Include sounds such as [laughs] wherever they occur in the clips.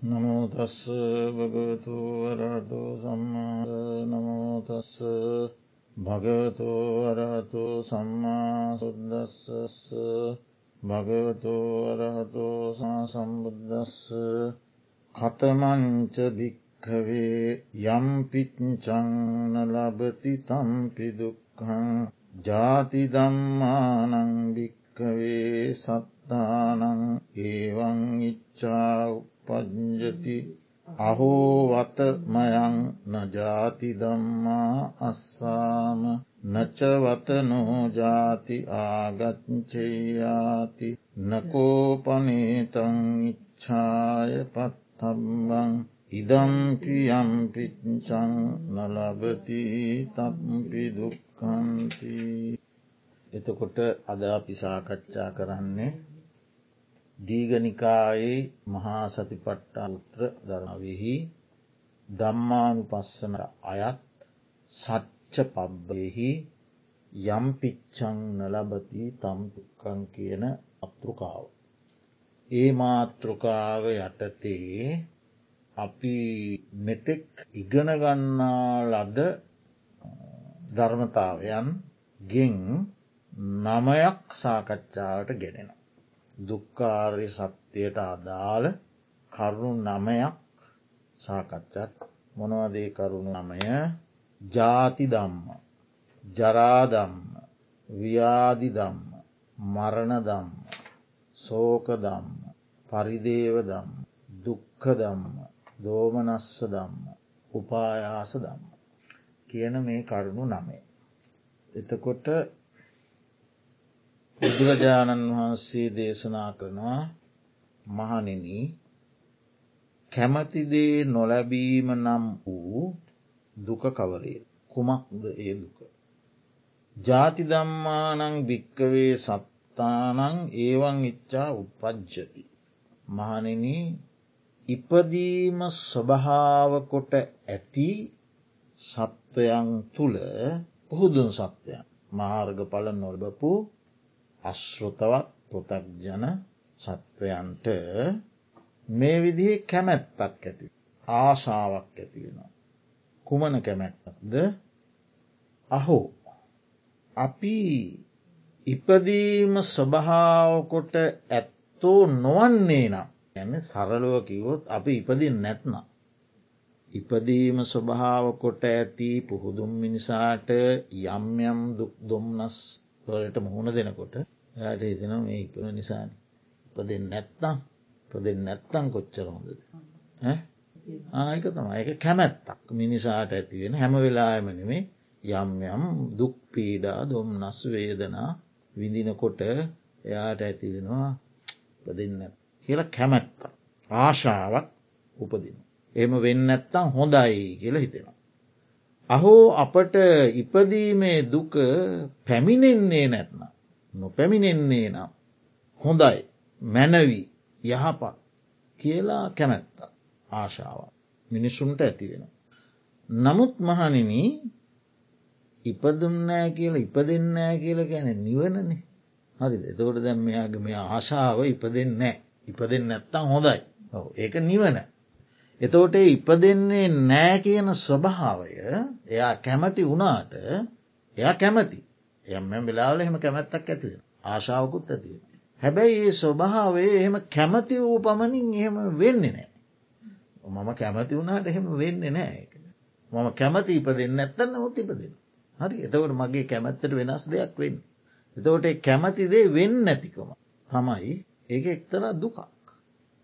නමෝතස්ස භගවතු වරහතු සම්මා නමෝතස්ස භගවතු වරහතු සම්මා සුද්දස්සස්ස භගවතු වරහතු සම්බුද්දස්ස කතමංච භික්කවේ යම්පිච්චංන ලබති තම්පිදුක්හං ජාති දම්මානං භික්කවේ සත්තානං ඒවං ඉච්චාව් පජ්ජති අහෝවතමයං නජාති දම්මා අස්සාම නචවතනෝ ජාති ආගච්චයාති නකෝපනේතං ඉච්ඡාය පත්තම්බං ඉදම්පියම්පිච්චං නලබති තම්පි දුක්කන්ති එතකොට අද අපි සාකච්ඡා කරන්නේ දීගනිකායේ මහා සතිපට්ටාන්ත්‍ර දරවෙහි දම්මානු පස්සන අයත් සච්ච පබ්බයෙහි යම් පිච්චං නලබති තම්පුකං කියන අතෘකාව. ඒ මාතෘකාව යටතේ අපි මෙතෙක් ඉගෙනගන්නා ලද ධර්මතාවයන් ගෙන් නමයක් සාකච්ඡාවට ගෙනෙන. දුක්කාර්ය සත්‍යයට අදාළ කරුණු නමයක් සාකච්ඡත් මොනවදේ කරුණු නමය ජාති දම්ම ජරාදම්ම ව්‍යාදි දම්ම මරණ දම්ම සෝක දම්ම පරිදේව දම්ම දුක්ක දම්ම දෝමනස්ස දම්ම උපායාස දම්ම කියන මේ කරුණු නමේ. එතකොට බුදුරජාණන් වහන්සේ දේශනා කරනවා මහනෙන කැමතිදේ නොලැබීම නම් වූ දුක කවරේ කුමක්ද ඒ දුක. ජාති දම්මානං භික්කවේ සත්තානං ඒවන් ඉච්චා උපද්ජති. මහනෙන ඉපදීම ස්වභාවකොට ඇති සත්වයන් තුළ පුහුදුන් සත්වයන් මාර්ග පල නොල්බපු අශ්ෘතවත් පොතක්ජන සත්වයන්ට මේ විදිහ කැමැත්තක් ඇති ආශාවක් ඇතිවෙනවා. කුමන කැමැත්තක්ද අහෝ අපි ඉපදීම ස්වභාවකොට ඇත්තෝ නොවන්නේ නම් ඇන සරලුව කිවොත් අපි ඉපදින් නැත්නම්. ඉපදීම ස්වභාවකොට ඇති පුහුදුම් මිනිසාට යම් යම් දුක් දුම්නස් වලට මුහුණ දෙනකොට යායට හිතන මේ ඉපන නිසාන. පදෙන් නැත්තම් පදෙන් නැත්තං කොච්චර හොඳද? ආයක තමයි. එක කැමැත්තක්. මිනිසාට ඇතිවෙන හැම වෙලායමනෙමේ යම් යම් දුක් පීඩා දොම් නස් වේදනා විඳිනකොට එයාට ඇතිවෙනවා පදන්න කියල කැමැත්ත ආශාවක් උපදින. එම වෙන්න ඇත්තම් හොඳයි කියලා හිතෙනවා. අහෝ අපට ඉපදීමේ දුක පැමිණෙන්නේ නැත්නම්. නොපැමිණෙන්නේ නම්. හොඳයි මැනවී යහපත් කියලා කැමැත්ත ආශාව මිනිසුන්ට ඇතිවෙන. නමුත් මහනින ඉපදුන්නෑ කියලා ඉපදෙන්නෑ කියල ගැන නිවනනේ හරි එතකොට දැම් මෙයාගේ මේ ආශාව ඉපදෙන්නෑ ඉපදෙන් නැත්තම් හොඳයි ඒක නිවන එතෝට ඉපදෙන්නේ නෑ කියන ස්වභාවය එයා කැමති වුණාට එයා කැමති එයම වෙලාවල එහෙම කැමැත්තක් ඇතිවෙන ආශාවකුත් ඇතිවෙන. හැබැයි ඒ ස්වභාවේ එහෙම කැමති වූ පමණින් එහෙම වෙන්නේ නෑ. මම කැමති වුණට එහෙම වෙන්නේ නෑ මම කැමති ඉපදෙන් ඇත්තන්න මුත් ඉපදෙන. හරි එතවට මගේ කැමැත්තට වෙනස් දෙයක් වෙන්න. එතවට කැමතිදේ වෙන්න නැතිකම තමයි ඒක එක්තර දුකක්.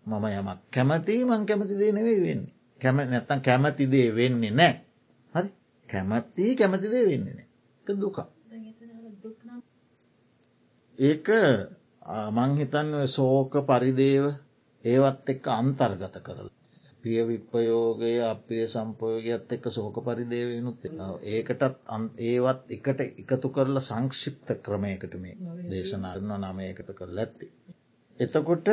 මම යමක්. කැමති මං කැමති දේ නෙවෙයි වෙන්නේ. කැම නැත්තන් කැමතිදේ වෙන්නේ නෑ. හරි? කැමැත්තිී කැමතිදේ වෙන්නේ නෑ. දුක ඒක මංහිතන්න සෝක පරිදේව ඒවත් එක්ක අන්තර්ගත කරල. පිය විප්පයෝගය අපේ සම්පයෝගයක්ත් එක්ක සෝක පරිදේවනුත් ඒකටත් ඒවත් එකට එකතු කරලා සංක්ෂිප්ත ක්‍රමයකට මේ දේශනාරන්න නමයකට කර ඇත්ති. එතකොට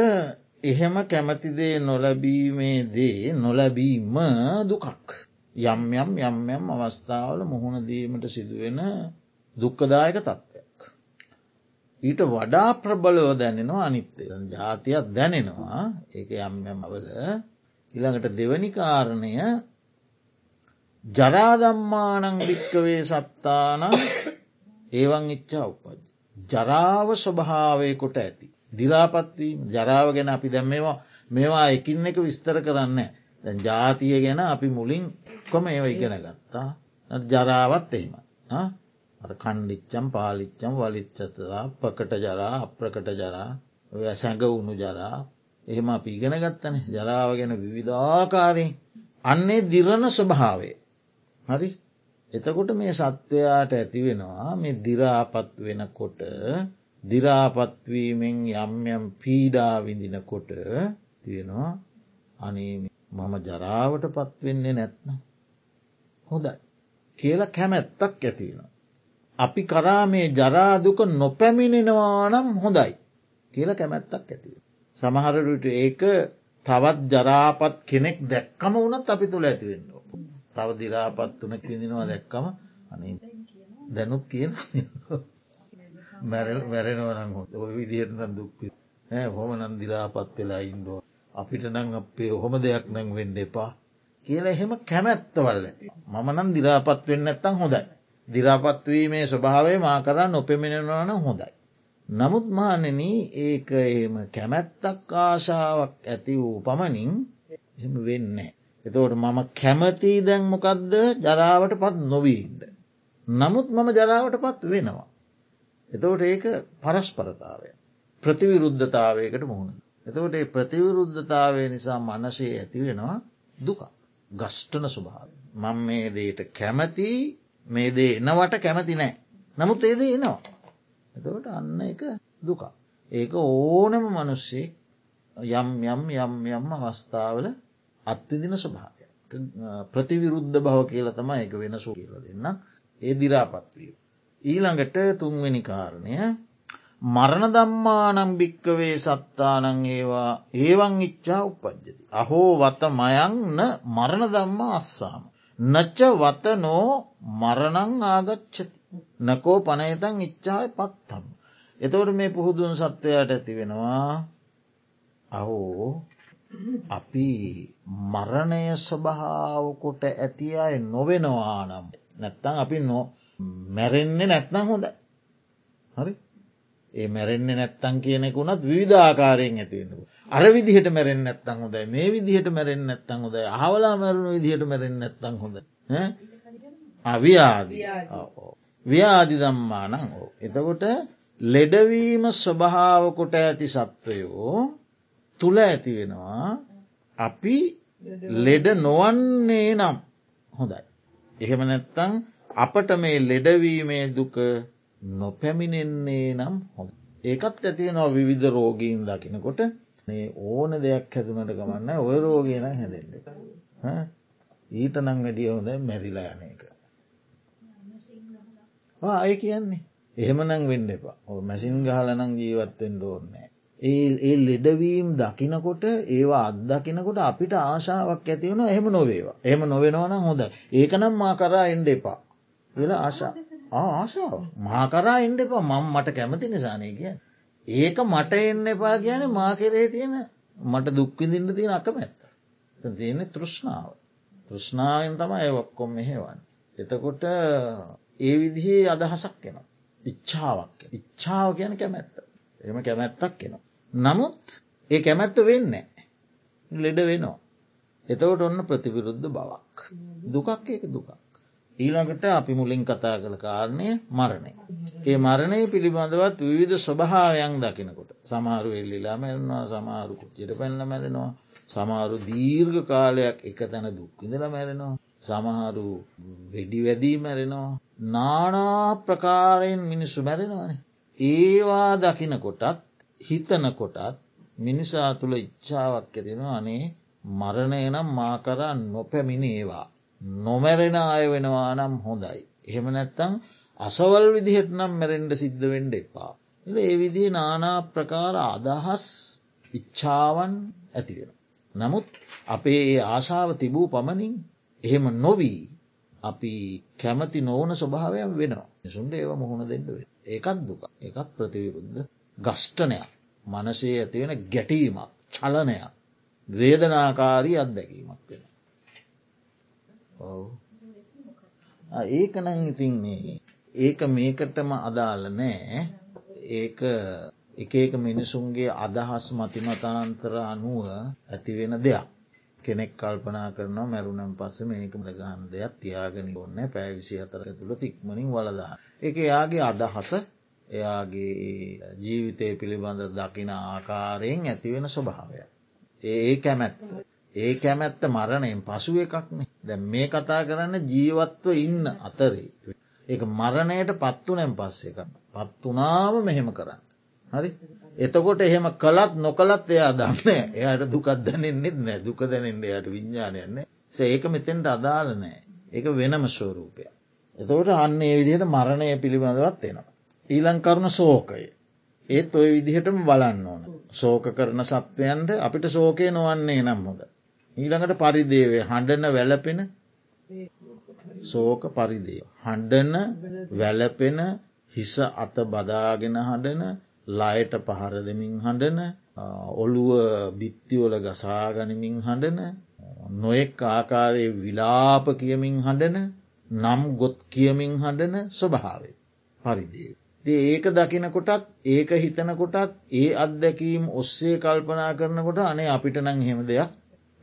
එහෙම කැමතිදේ නොලැබීමේ දේ නොලැබීම දුකක්. යම් යම් යම් යම් අවස්ථාවල මුහුණදීමට සිදුවෙන දුක්කදායක තත්ත්වයක්. ඊට වඩා ප්‍රබලව දැනෙනවා අනිත්තය ජාතියක් දැනෙනවා ඒක යම් යමවල ඉළඟට දෙවනි කාරණය ජරාදම්මානං භික්කවේ සත්තාන ඒවන් ඉච්චා උපද. ජරාව ස්වභාවය කොට ඇති. දිරාපත්වීම ජරාව ගැන අපි දැම් මේවා මේවා එකින් එක විස්තර කරන්න දැ ජාතිය ගැන අපි මුලින් කොම ඒව ඉගෙන ගත්තා. ජරාවත් එහෙම කණ්ඩිච්චම් පාලිච්චම් වලිච්චතදා ප්‍රකට ජරා අප්‍රකට ජරා සැඟ වුණු ජරා. එහෙම අපි ඉගෙන ගත්තන. ජරාව ගැන විවිධාකාරී අන්නේ දිරණ ස්වභාවේ හරි? එතකොට මේ සත්වයාට ඇති වෙනවා මේ දිරාපත් වෙනකොට දිරාපත්වීමෙන් යම් යම් පීඩා විඳිනකොට තියෙනවා අනේ මම ජරාවට පත්වෙන්නේ නැත්නම් හොඳයි කියලා කැමැත්තක් ඇතිවෙන. අපි කරා මේ ජරාදුක නොපැමිණෙනවා නම් හොඳයි කියල කැමැත්තක් ඇතිව. සමහරට ඒක තවත් ජරාපත් කෙනෙක් දැක්කම වනත් අපි තුළ ඇතිවෙන්න. තව දිරාපත් වනක් විඳිනවා දැක්කම අනේ දැනුත් කියන මැරල් මැරෙනවනම් ඔය විදිහටන දුක්පි හොම නම් දිරාපත් වෙලා ඉන්ඩෝ අපිට නං අපේ හොම දෙයක් නං වෙන්ඩ එපා කියල එහෙම කැමැත්තවල් ඇති මම නම් දිරාපත් වෙන්න ඇත්තම් හොඳයි දිරාපත්වීමේ ස්වභාවය මා කරා නොපෙමිණෙනවන හොඳයි. නමුත් මානන ඒක එහෙම කැමැත්තක් ආශාවක් ඇති වූ පමණින් එම වෙන්න. එතවට මම කැමතිී දැන් මොකක්ද ජරාවට පත් නොවීන්ට. නමුත් මම ජරාවට පත් වෙනවා. එතවට ඒක පරස්පරතාවය. ප්‍රතිවිරුද්ධතාවයකට මුහුණ. එතවට ඒ ප්‍රතිවිරුද්ධතාවය නිසා මනසේ ඇති වෙනවා දුක. ගෂ්ටන ස්වභාව. මං මේ දේට කැමති මේ දේ එනවට කැමති නෑ. නමුත් ඒද එනවා. එතවට අන්න එක දුක. ඒක ඕනම මනුස්සේ යම් යම් යම් යම් අවස්ථාවල අත්විදින ස්වභාවය. ප්‍රතිවිරුද්ධ භව කියල තම එක වෙනසු කියල දෙන්න ඒ දිරාපත්වීම. ඊළඟට තුන්වෙනි කාරණය මරණ දම්මානම් භික්කවේ සත්තානං ඒවා ඒවන් ඉච්චා උපද්ජති. අහෝ වත මයන්න මරණ දම්මා අස්සාම. නච්ච වතනෝ මරණං ආගච්චති. නකෝ පනයතන් ඉච්චාය පත්තම්. එතවට මේ පුහුදුන් සත්වයට ඇති වෙනවා අහෝ අපි මරණය ස්වභාවකොට ඇති අය නොවෙනවා නම් නැත්තං අපි නො මැරෙන්නේ නැත්නම් හොඳ හරි? ඒ මැරෙන්නේ නැත්තන් කියනෙකුුණත් විධාකාරයෙන් ඇතිවෙනකු. අර විදිහට මැරෙන් නැත්තන් හොඳයි. මේ විදිහට මැරෙන් නැත්තන් හොඳ හවලා මැරුණු විදිහට මැරෙන් නැත්තන් හොඳ අවියාදී ව්‍යාදි දම්මානං ඕ. එතකොට ලෙඩවීම ස්වභාවකොට ඇති සත්වයෝ තුළ ඇති වෙනවා. අපි ලෙඩ නොවන්නේ නම් හොඳයි. එහෙම නැත්තං අපට මේ ලෙඩවීමේ දුක නොපැමිණෙන්නේ නම් හොඳ. ඒකත් ඇතිවෙනවා විවිධ රෝගීන් දකිනකොට. මේ ඕන දෙයක් හැතුනට ගමන්න ඔය රෝගයන හැදෙන්ට. ඊට නං වැඩිය හොඳ මැරිලා යන එක. අය කියන්නේ. එහෙම නං වෙන්න එපා. ඔ මැසින් ගහලනං ජීවත්තෙන්ට ඕන්නෑ. ඒ ඒ ලෙඩවීම් දකිනකොට ඒවා අත්දකිනකොට අපිට ආශාවක් ඇතිවුණ එහෙම නොවේවා. එහම නොවෙනවන හොඳ ඒකනම් මා කරා එන්ඩ එපා. වෙලා ආශා. ආශාව. මාකරා එන්ඩ එපා. මං මට කැමති නිසානය කිය ඒක මට එන්න එපා කියන මා කෙරේ තියෙන මට දුක්විදින්න තියෙන අකමැත්ත. තියෙන තෘෂ්ණාව. තෘෂ්ණාවෙන් තමයි ඔක්කොම් මෙහෙවන් එතකොට ඒ විදිහේ අදහසක් කෙන ඉච්ඡාවක් ඉච්ඡාව කියන කැමැත්ත. එම කැමැත්තක් කෙනවා නමුත් ඒ කැමැත්ත වෙන්න ලෙඩ වෙනවා. එතවට ඔන්න ප්‍රතිවිරුද්ධ බවක්. දුකක් ඒක දුකක් ඊළඟට අපි මුලින් කතා කළ කාරණය මරණය. ඒ මරණය පිළිබඳවත් විවිධ ස්වභාවයන් දකිනකොට සමාරු එල්ලිලා මැරෙනවා සමාරු කුච්චිට පැල්ල මැරෙනවා සමාරු දීර්ඝ කාලයක් එක තැන දුක්විඳල මැරෙනවා සමහරු වෙඩි වැදී මැරෙනවා නානා ප්‍රකාරයෙන් මිනිස්සු මැරෙනවාන. ඒවා දකිනකොටත් හිතනකොටත් මිනිසා තුළ ඉච්ඡාවක් කෙරෙනවා අනේ මරණය නම් මාකරන් නොපැමිණේවා. නොමැරෙන අය වෙනවා නම් හොඳයි. එහෙම නැත්තං අසවල් විදිහට නම් මැරෙන්ඩ සිද්ධ වෙන්ඩ එපා. එ ඒ විදිහ නානා ප්‍රකාර අදහස් ඉච්ඡාවන් ඇතිවෙන. නමුත් අපේ ඒ ආශාව තිබූ පමණින් එහෙම නොවී අපි කැමති නොවන ස්වභාවයක් වෙනවා. නිසුන්ට ඒව මුහුණ දෙන්නව. ඒකත් දුක එකත් ප්‍රතිවිරුද්ධ ගෂ්ටනයක් මනසේ ඇතිවෙන ගැටීමක් චලනයක් වේදනාකාරී අත්දැකීමක් වෙන. ඒකනං ඉතින් මේ ඒක මේකටම අදාළ නෑ ඒක එක එක මිනිසුන්ගේ අදහස් මතිමතාන්තර අනුව ඇතිවෙන දෙයක්. කෙනෙක් කල්පනා කරනවා මැරුණම් පස්ස මේකමද ගහන් දෙයක් තියාගෙන ඔන්න පැවිසි අතර තුළ තික්මනින් වලදා. එක එයාගේ අදහස එයාගේ ජීවිතය පිළිබඳ දකින ආකාරයෙන් ඇතිවෙන ස්වභාවය. ඒ කැමැත්ත. ඒ කැමැත්ත මරණයෙන් පසුව එකක්නේ දැ මේ කතා කරන්න ජීවත්ව ඉන්න අතරේ. ඒ මරණයට පත්වනෙන් පස්සේ එකන්න. පත්වනාම මෙහෙම කරන්න. හරි එතකොට එහෙම කළත් නොකළත් එයා දන්න එයට දුකත් දැනෙන්නෙත් නෑ දුක දැනෙන්ට යට විඤ්ඥානයන්නේ ඒක මෙතෙන්ට අදාළ නෑ ඒක වෙනම ස්වරූපය. එතකොට අන්න ඒ විදිහට මරණය පිළිබඳවත් එනවා. ඊලං කරුණ සෝකය. ඒත් ඔය විදිහටම බලන්න ඕන. සෝක කරන සත්වයන්ට අපිට සෝකය නොවන්නේ නම් හොද. ඊළඟට පරිදේවේ හඬන වැලපෙන සෝක පරිදේ. හඬන වැලපෙන හිස අත බදාගෙන හඬන ලයට පහර දෙමින් හඬන ඔළුව බිත්තිවල ගසාගනිමින් හඬන නොයෙක් ආකාරයේ විලාප කියමින් හඬන නම් ගොත් කියමින් හඬන ස්වභාවේ පරිදේ. ඒක දකිනකොටත් ඒක හිතනකොටත් ඒ අත්දැකීම් ඔස්සේ කල්පනා කරනකොට අනේ අපිට නං හෙම දෙයක්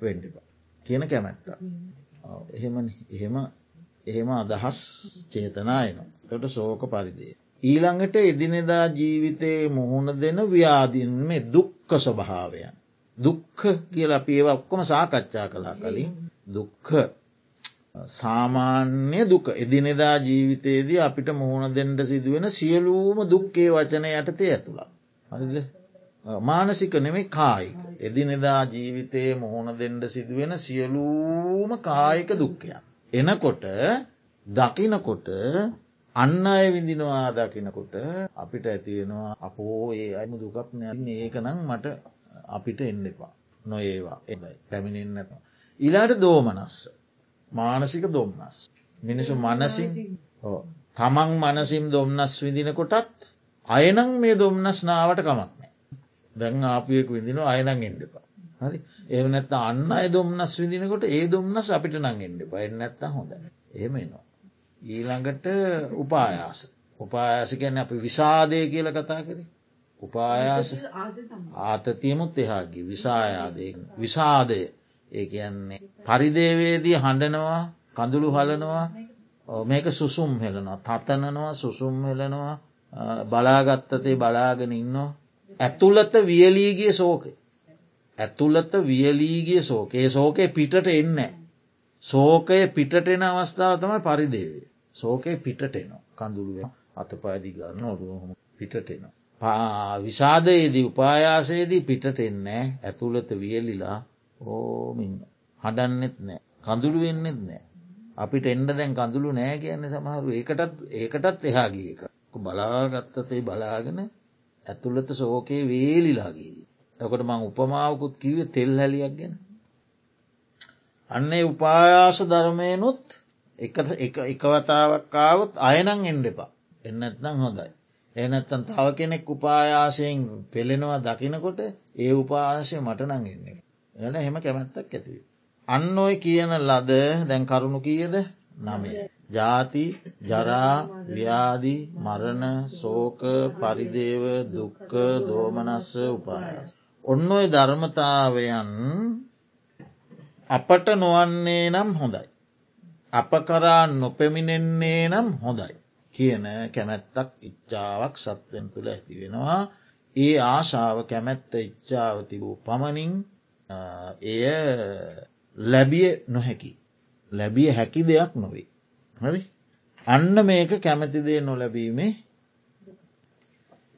වෙන්ඩිපා කියන කැමැත්ත. එහෙම එහෙම එහෙම අදහස් චේතනායන තොට සෝක පරිදේ. ඊළඟට එදිනෙදා ජීවිතයේ මුහුණ දෙන ව්‍යාධීන් මේ දුක්ක ස්වභාවයන්. දුක්ක කියල අපි ඒව ඔක්කොම සාකච්ඡා කලා කලින්. දුක්ක සාමාන්‍ය දුක. එදිනෙදා ජීවිතයේදී අපිට මුහුණ දෙන්ට සිදුවෙන සියලූම දුක්කේ වචන යටතේ ඇතුළත්. හරිද මානසික නෙමේ කායික. එදිනෙදා ජීවිතයේ මුහුණ දෙන්ඩ සිදුවෙන සියලූම කායික දුක්කයක්. එනකොට දකිනකොට අන්න අය විඳිනවා දකිනකොට අපිට ඇතිවෙනවා අපෝ ඒ අයම දුකක් නැන්න ඒක නම් මට අපිට එන්න එපා නොඒවා එදයි පැමිණෙන් නැත. ඉලාට දෝමනස්ස මානසික දොම්නස්. මිනිසු මනසින් තමන් මනසිම් දොම්නස් විදිනකොටත් අයනං මේ දොම්නස් නාවට කමක් නෑ. දැන් ආපියෙක් විදින අයනං එන්ඩපා. හරි ඒ නැත්ත අන්න අය දොම්නස් විදිනකොට ඒ දොම්නස් අපිට නං එන්ඩ පයි නැත්ත හොඳ ඒම නවා. ඊළඟට උපායාස. උපායාස ගැන අපි විසාදය කියල කතා කරේ. උපායාස ආතතියමුත් එහාගේ විසායාදය විසාදය ඒ කියන්නේ පරිදේවේදී හඬනවා කඳුළු හලනවා මේක සුසුම් හෙලනවා තතනනවා සුසුම් හෙලනවා බලාගත්තතේ බලාගෙන ඉන්නවා. ඇතුළත වියලීගේ සෝකය. ඇතුළත වියලීගේ සෝකේ සෝකය පිටට එන්න. සෝකය පිටට එන අවස්ථාව තමයි පරිදේවේ. සෝකය පිටට එනවා කඳුළුව අතපාදි ගන්න ඔරුවහම පිටට එනවා. පා විසාදයේදී උපායාසයේදී පිටට එන්නේ ඇතුළත වියලිලා ඕමින් හඩන්නෙත් නෑ කඳුළු වෙන්නෙත් නෑ. අපිට එන්ඩ දැන් කඳුළු නෑ කියන්න සමහරු ඒකටත් ඒකටත් එහාගිය එක බලාගත්තසේ බලාගෙන ඇතුළත සෝකයේ වේලිලාගේදී. ඔකට මං උපමාවකුත් කිවේ තෙල් හැලියක් ගැන. අන්නේ උපායාස ධර්මයනුත් එකවතාවක්කාවත් අයනං එන්ඩෙපා එන්නත්නම් හොඳයි. එනත්තන් තව කෙනෙක් උපායාසයෙන් පෙළෙනවා දකිනකොට ඒ උපාශය මට නං එන්නේ. එන හෙම කැමැත්තක් ඇතිව. අන්න ඔය කියන ලද දැන් කරුණු කියද නමය. ජාති ජරා ව්‍යාදී මරණ සෝක පරිදේව දුක්ක දෝමනස්ස උපායස්. ඔන්න ඔය ධර්මතාවයන් අපට නොවන්නේ නම් හොඳයි. අප කරා නොපැමිණෙන්නේ නම් හොඳයි. කියන කැමැත්තක් ඉච්චාවක් සත්වෙන් තුළ ඇති වෙනවා. ඒ ආශාව කැමැත්ත ඉච්චාව තිබූ පමණින් එය ලැබිය නොහැකි. ලැබිය හැකි දෙයක් නොවේ. හරි අන්න මේක කැමැතිදේ නොලැබීමේ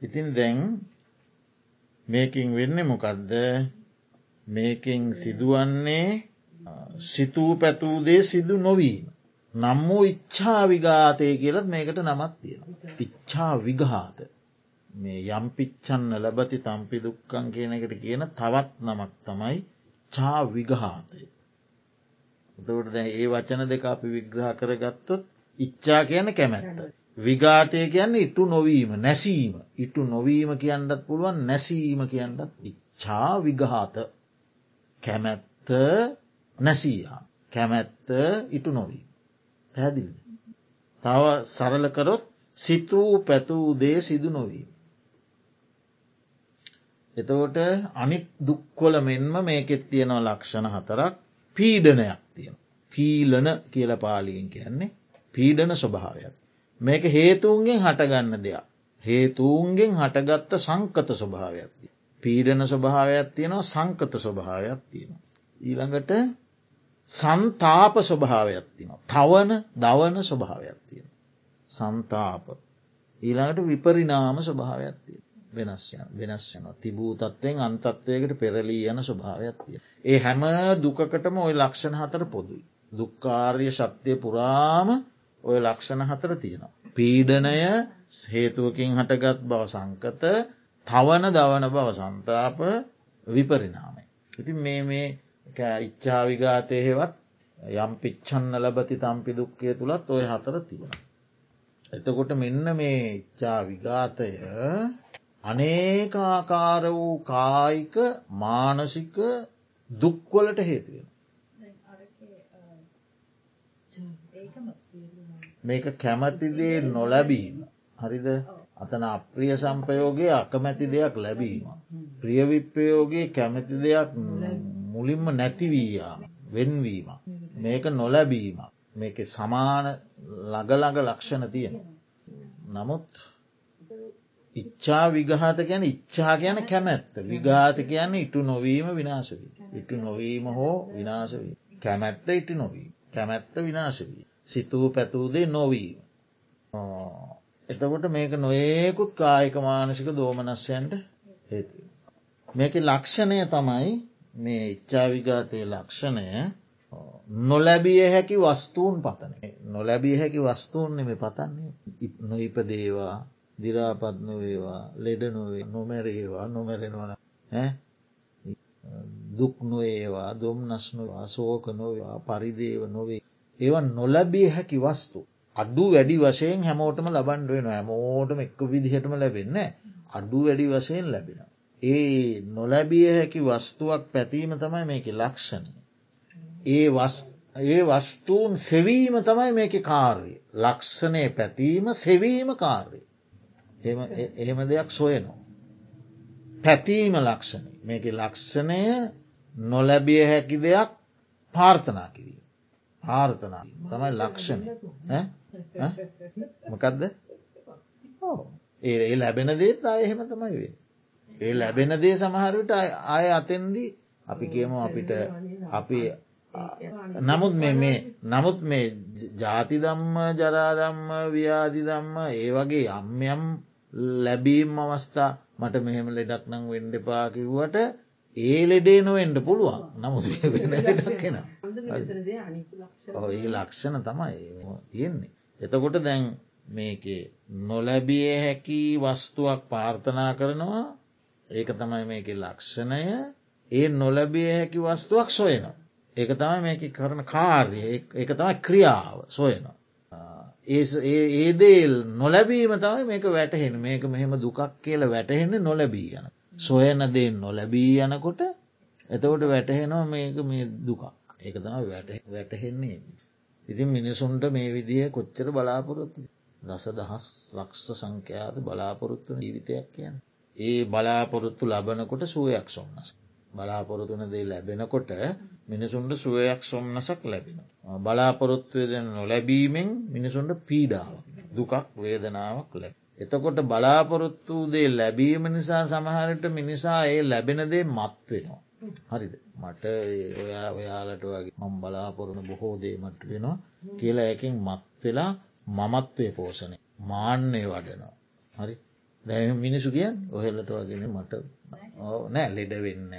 ඉතින් දැන් මේකින් වෙන්න මොකක්ද මේකින් සිදුවන්නේ සිතූ පැතූදේ සිදු නොවීම. නම් වූ ඉච්ඡා විගාතය කියලත් මේකට නමත් තියෙන. ඉච්ඡා විගාත මේ යම් පිච්චන්න ලබති තම්පි දුක්කන් කියන එකට කියන තවත් නමක් තමයි චා විගහාතය. එතකට දැ ඒ වචන දෙක අපි විග්‍රහ කර ගත්තොත් ඉච්චා කියන කැමැත්ත. විගාතය කියන්න ඉටු නොවීම නැසීම ඉටු නොවීම කියන්නත් පුළුවන් නැසීම කියන්නත් ඉච්ඡා විගහාත කැමැත්ත නැසීයා කැමැත්ත ඉටු නොවී. පැදිලි. තව සරලකරොත් සිතූ පැතූ දේ සිදු නොවී. එතකොට අනිත් දුක්කොල මෙන්ම මේකෙත් තියෙනව ලක්ෂණ හතරක් පීඩනයක් තියෙන. පීලන කියල පාලියෙන් කියන්නේ පීඩන ස්වභාවයක්. මේක හේතුන්ගෙන් හටගන්න දෙයක්. හේතුූන්ගෙන් හටගත්ත සංකත ස්වභාවයක්ති. පීඩන ස්වභාවයක් තියෙනවා සංකත ස්වභාවයක් තියෙන. ඊළඟට සන්තාප ස්වභාවයක් තිනවා. තවන දවන ස්වභාවයක් තියෙන. සන්තාප. ඊළඟට විපරිනාම ස්වභාවයක් තියෙන. වෙනස් වෙනස් යන තිබූ තත්වයෙන් අන්තත්වයකට පෙරලී යන ස්වභාවයක් තිය. ඒ හැම දුකකටම ඔය ලක්ෂණ හතර පොදුයි. දුක්කාර්ය ශක්තිය පුරාම ඔය ලක්ෂණ හතර තියෙනවා. පීඩනය හේතුවකින් හටගත් බව සංකත තවන දවන බව සන්තාප විපරිනාමයි. ඉතින් මේ මේ ඉච්චාවිගාතය හෙවත් යම් පිච්චන්න ලබති තම්පි දුක්කය තුළත් ඔය හතර තියෙන. එතකොට මෙන්න මේ ඉච්චා විගාතය අනේකාකාර වූ කායික මානසික දුක්වලට හේතුවෙන. මේක කැමතිදේ නොලැබීම හරිද අතන අප්‍රිය සම්පයෝගේ අකමැති දෙයක් ලැබීම. ප්‍රියවිප්‍රයෝගේ කැමැති දෙයක් මුලින්ම නැතිවීයාම වෙන්වීම. මේක නොලැබීම මේක සමාන ළඟළඟ ලක්ෂණ තියෙන. නමුත් ඉච්චා විගහත ගැන ඉච්චා ගැන කැමැත්ත විගාත කියන්න ඉටු නොවීම විනාශවී. ඉටු නොවීම හෝ විනාශවී. කැමැත්ත ඉටු නොවී. කැමැත්ත විනාශවී. සිතූ පැතුූදේ නොවීම. එතකොට මේක නොඒකුත් කායික මානසික දෝමනස්යන්ට හේතු. මේක ලක්ෂණය තමයි මේ ඉච්චාවිගාතය ලක්ෂණය නොලැබිය හැකි වස්තුූන් පතන නොලැබිය හැකි වස්තුූන් නෙම පතන්නේ නොයිපදේවා දිරාපත් නොවේවා ලෙඩ නොවේ නොමැරේවා නොමැරෙනවන දුක් නොඒවා දොම් නස්නවා සෝක නොවා පරිදේව නොවේ ඒව නොලැබිය හැකි වස්තු. අඩු වැඩි වශයෙන් හැමෝටම ලබන්ඩ වෙන හැමෝටම එක්ක විදිහටම ලැබෙන්න අඩු වැඩි වශයෙන් ලැබෙන. ඒ නොලැබිය හැකි වස්තුවක් පැතීම තමයි මේක ලක්ෂණය. ඒ ඒ වස්තුූන් සෙවීම තමයි මේක කාර්ය. ලක්ෂණය පැතීම සෙවීම කාර්ය. එහෙම දෙයක් සොයනවා. පැතීම ලක්ෂණය මේක ලක්ෂණය නොලැබිය හැකි දෙයක් පාර්ථනා කිරීම. ආර්ථනා. තමයි ලක්ෂණ මොකක්ද ඒ ලැබෙන දේත් අය එහෙම තමයි වේ. ඒ ලැබෙන දේ සමහරට අය අතෙන්දී අපි කියමු අපිට අපි නමුත් මේ නමුත් මේ ජාති දම්ම ජරාදම්ම ව්‍යාධි දම්ම ඒ වගේ යම් යම් ලැබීම් අවස්ථා මට මෙහෙම ලෙඩක් නං වෙන්ඩපා කිව්වට ඒ ලෙඩේ නොවෙන්ඩ පුළුවන්. නමුත් වෙන ලෙඩක් කෙන ඒ ලක්ෂණ තමයි තියෙන්නේ. එතකොට දැන් මේක නොලැබිය හැකි වස්තුවක් පාර්ථනා කරනවා ඒක තමයි මේක ලක්ෂණය ඒ නොලැබිය හැකි වස්තුවක් සොයනවා. ඒක තමයි මේක කරන කාර්ය ඒක තමයි ක්‍රියාව සොයනවා. ඒදේල් නොලැබීම තමයි මේක වැටහෙන මේක මෙහෙම දුකක් කියල වැටහෙන්න නොලැබී යන. සොයන දේ නොලැබී යනකොට එතකොට වැටහෙනවා මේක මේ දුකක්. ඒක තම වැටහෙන්නේ. ඉතින් මිනිසුන්ට මේ විදිහ කොච්චර බලාපොරොත්තු දස දහස් ලක්ෂ සංඛ්‍යාත බලාපොරොත්තු ජීවිතයක් කියන්න. ඒ බලාපොරොත්තු ලබනකොට සුවයක් සොන්නස. බලාපොරොතුන දේ ලැබෙනකොට මිනිසුන්ට සුවයක් සොම්නසක් ලැබෙන. බලාපොරොත්තුවය දෙන නොලැබීමෙන් මිනිසුන්ට පීඩාව දුකක් වේදනාවක් ලැබ. එතකොට බලාපොරොත්තු දේ ලැබීම නිසා සමහරට මිනිසා ඒ ලැබෙන දේ මත් වෙනවා. හරිද? මට ඔයා ඔයාලට වගේ මම් බලාපොරණ බොහෝ දේමට වෙනවා කියලා ඇකින් මත් වෙලා මමත්වය පෝෂණය. මාන්‍යය වඩනවා. හරි? දැ මිනිසු කියන් ඔහෙල්ලට වගෙන මට. නෑ ලෙඩ වෙන්න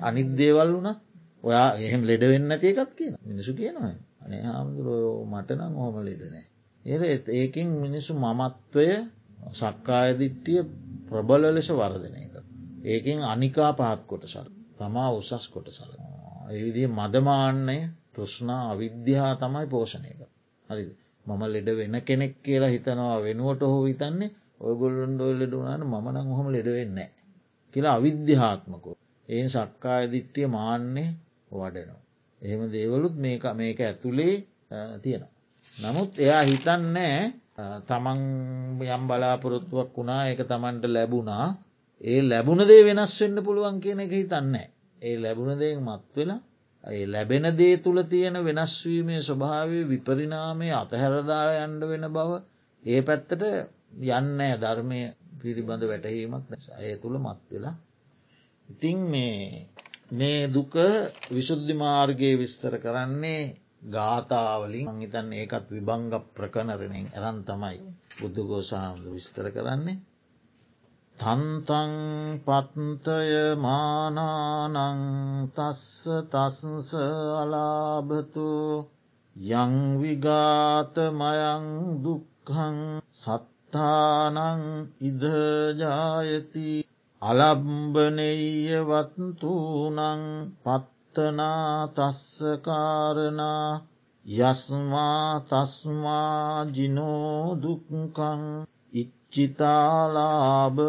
අනිත් දේවල් වුණත් ඔයා එහෙම ලෙඩ වෙන්න තියකත් කියන මිනිසු කියනවා. අනේ හාමුදුරෝ මටනම් හොම ලෙඩනෑ ඒ ඒකින් මිනිසු මමත්වය සක්කායදිට්ටිය ප්‍රබල ලෙස වර්ධනය කර ඒකින් අනිකා පහත් කොට සල් තමා උසස් කොට සල. එවිදිේ මදමාන්නය තෘෂ්නා අවිද්‍යා තමයි පෝෂණය කර. හරිද මම ලෙඩ වෙන කෙනෙක් කියලා හිතනවා වෙනුවට හෝ හිතන්නේ ඔයගොල්ලොන්ඩොල් ලෙඩුනාන මනං හොම ලෙඩවෙන්නේ. කියලා අවිද්‍යාත්මකෝ. ඒ සක්කාය දිට්ටිය මාන්නේ වඩනවා. එහෙම දේවලුත් මේක මේක ඇතුළේ තියෙනවා. නමුත් එයා හිතන්නෑ තමන් යම් බලාපොරොත්තුවක් වුණා එක තමන්ට ලැබුණා ඒ ලැබුණ දේ වෙනස් වෙන්න පුළුවන් කියන එක හිතන්නේ. ඒ ලැබුණ දේ මත් වෙලා ඒ ලැබෙන දේ තුළ තියෙන වෙනස්වීමේ ස්වභාවය විපරිනාමය අතහැරදා යන්ඩ වෙන බව ඒ පැත්තට යන්න ධර්මය පිළිබඳ වැටහීමක් නිසා ඒ තුළ මත් වෙලා. ඉතිං මේ දුක විශුද්ධි මාර්ගයේ විස්තර කරන්නේ ගාථාවලින් හිතන් ඒකත් විභංග ප්‍රකණරණෙන් ඇරන් තමයි බුද්ධගෝසාම්ද විස්තර කරන්නේ. තන්තං පත්තය මානානං තස්ස තස්ස අලාභතු යංවිගාතමයං දුක්හං සත්තානං ඉදජායති අලබ්බනෙයවත්තුනං පත්තනා තස්සකාරණා යස්මා තස්මාජිනෝ දුක්කං ඉච්චිතාලාභ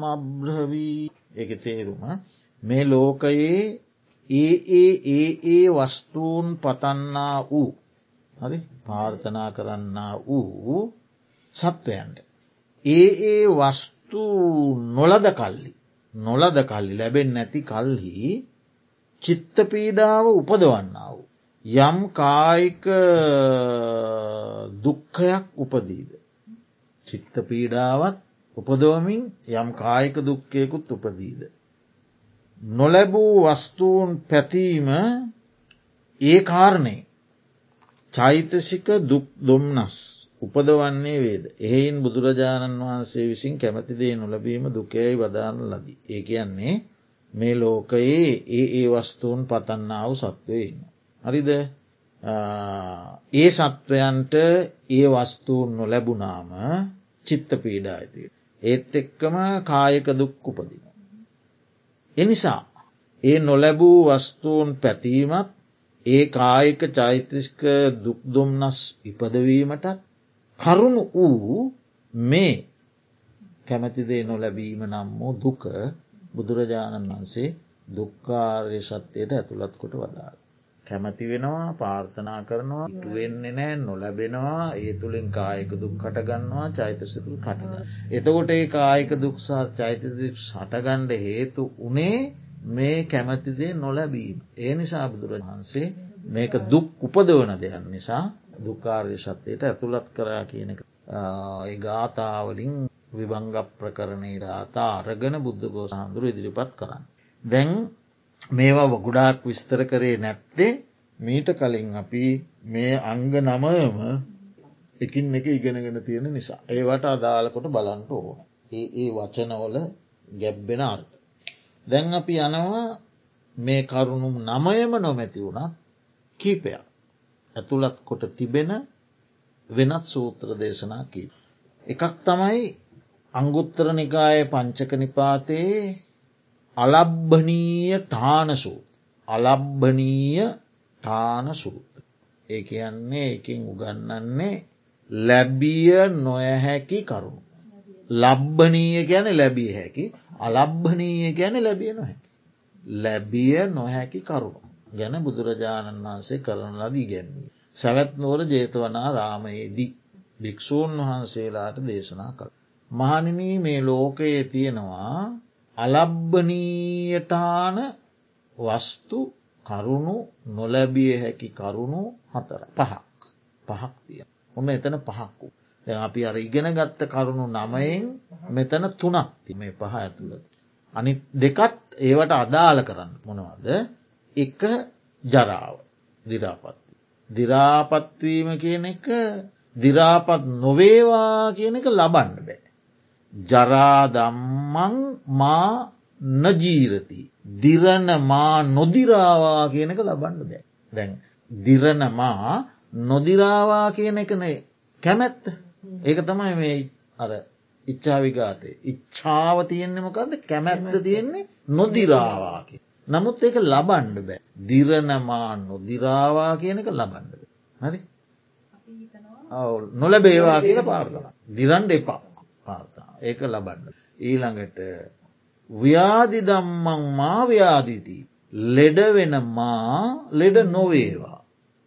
මබ්‍රවී එක තේරුම මේ ලෝකයේ ඒ ඒ ඒ ඒ වස්තුූන් පතන්නා වූ හරි පාර්ථනා කරන්නා වූ සත්වයන්ට. ඒ ඒ වස්තු නොලද කල්ලි නොලද කල්ලි ලැබෙන් නැති කල්හි චිත්ත පීඩාව උපදවන්නාව. යම් කායික දුක්ඛයක් උපදීද. චිත්ත පීඩාවත් උපදවමින් යම් කායික දුක්කයකුත් උපදීද. නොලැබූ වස්තුූන් පැතීම ඒ කාරණය චෛතසික දුක් දොම්නස් උපදවන්නේ වේද. එහෙයින් බුදුරජාණන් වහන්සේ විසින් කැමතිදේ නොලබීම දුකයයි වදාන ලදී. ඒ කියන්නේ මේ ලෝකයේ ඒ ඒ වස්තුූන් පතන්නාව සත්වයන්න. හරිද ඒ සත්වයන්ට ඒ වස්තුූන් නොලැබුණාම චිත්ත පීඩා ඇති. ඒත් එක්කම කායක දුක් උපදින. එනිසා ඒ නොලැබූ වස්තුූන් පැතීමත් ඒ කායික චෛතස්ක දුක්දුම්නස් ඉපදවීමටත් කරුණු වූ මේ කැමැතිදේ නොලැබීම නම් වූ දුක බුදුරජාණන් වහන්සේ දුක්කාර්ය සත්‍යයට ඇතුළත් කොට වදාළ. කැමති වෙනවා පාර්ථනා කරනවා ඉටුවෙන්නේ නෑ නොලැබෙනවා ඒ තුළින් කායක දුක් කටගන්නවා චෛතසිකු කටග. එතකොට ඒ කායික දුක්සා චෛතසික් සටගණ්ඩ හේතු උනේ මේ කැමැතිදේ නොලැබීම. ඒ නිසා බුදුරජ වහන්සේ මේක දුක් උපදවන දෙයක් නිසා දුකාර්ය සත්‍යයට ඇතුළත් කරා කියනක ගාථාවලින් විභංග ප්‍රකරණේ දාතා අරගෙන බුද්ධ ගෝස හඳුරු ඉදිරිපත් කරන්න. දැන් මේවා වගුඩාක් විස්තර කරේ නැත්තේ මීට කලින් අපි මේ අංග නමයම එකින් එක ඉගෙනගෙන තියෙන නිසා. ඒවට අදාළකොට බලන්ට ඕන. ඒ ඒ වචනවල ගැබ්බෙන අර්ථ. දැන් අපි යනවා මේ කරුණුම් නමයම නොමැති වුණත් කීපයක්. ඇතුළත් කොට තිබෙන වෙනත් සූත්‍ර දේශනා කීප. එකක් තමයි අංගුත්තර නිකාය පංචක නිපාතයේ අලබ්භනීය ටානසූත්. අලබ්භනීය ටානසූත්. ඒ කියන්නේ එකින් උගන්නන්නේ ලැබිය නොයහැකි කරුණු. ලබ්භනීය ගැන ලැබිය හැකි අලබ්භනීය ගැන ලැබිය නොහැකි. ලැබිය නොහැකි කරුණු. ගැන බුදුරජාණන් වහන්සේ කරන ලදී ගැන්වී. සැවැත් නෝර ජේතවනා රාමයේදී. භික්‍ෂූන් වහන්සේලාට දේශනා කළ. මහනිනී මේ ලෝකයේ තියෙනවා අලබ්බනීයටාන වස්තු කරුණු නොලැබිය හැකි කරුණු හතර පහක් පහක් තිය. ඔන්න එතන පහක් වූ. අපි අර ඉගෙන ගත්ත කරුණු නමයෙන් මෙතන තුනක් ති මේ පහ ඇතුළද. අනි දෙකත් ඒවට අදාළ කරන්න මොනවද එක ජරාව දිරාපත්. දිරාපත්වීම කියන එක දිරාපත් නොවේවා කියන එක ලබන්න බෑ. ජරාදම්මං මා නජීරති. දිරණ මා නොදිරාවා කියනක ලබන්න බෑ. දැන් දිරණමා නොදිරාවා කියන එකනේ කැමැත්ත. ඒක තමයි මේ අර ඉච්චාවිගාතය ඉච්ඡාව තියෙන්නේ මොකක්ද කැමැත්ත තියෙන්නේ නොදිරාවාකි. නමුත් ඒක ලබන්ඩ බෑ. දිරණමා නොදිරාවා කියනක ලබන්ඩ හරි? නොලබේවා කියල පාර්ථන දිරන්ඩ එපා. පාර්ථන ඒක ලබන්න. ඊළඟට ව්‍යාධි දම්මං මා ව්‍යාධීති ලෙඩ වෙන මා ලෙඩ නොවේවා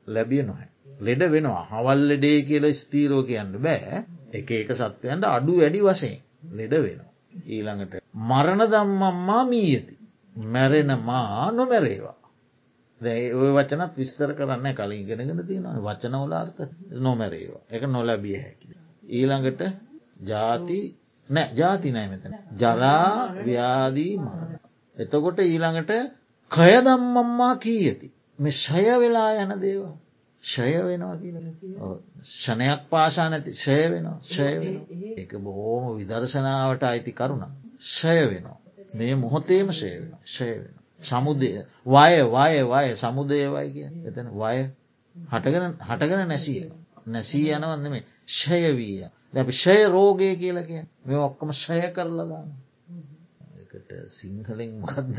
ලැබිය නොහැ. ලෙඩ වෙනවා හවල් ලෙඩේ කියල ස්තීරෝ කියන්න බෑ එක ඒක සත්වයන්ට අඩු වැඩි වශයෙන් ලෙඩ වෙනවා. ඊළඟට මරණ දම්මම්මා මීයති. මැරෙන මා නොමැරේවා. ඔය වචනත් විස්තර කරන්න කලින් ගෙනගෙන තියෙනවා වචනවලාර්ථ නොමැරේවා එක නොලැබිය හැකි. ඊළඟට ජාති නෑ ජාති නෑ මෙතන. ජරා ව්‍යාදී මරණ. එතකොට ඊළඟට කය දම්මම්මා කී ඇති. මෙ ෂය වෙලා යන දේවා. ෂය වෙනවා ෂණයක් පාශා නැති. ෂය වෙනවා. ෂය වෙන එක බොහෝම විදර්ශනාවට අයිති කරුණ ෂය වෙනවා. මේ මොහොතේම ෂය වෙන ෂය වෙන සමුදය වය වය වය. සමුදයවයි කිය එතන වය හටගෙන හටගෙන නැසිය නැසී යනවන්න මේ ෂය වීය දැ ෂය රෝගය කියලා කිය මේ ඔක්කොම ෂය කරලදාන්න එකට සිංහලෙන් මොකක්ද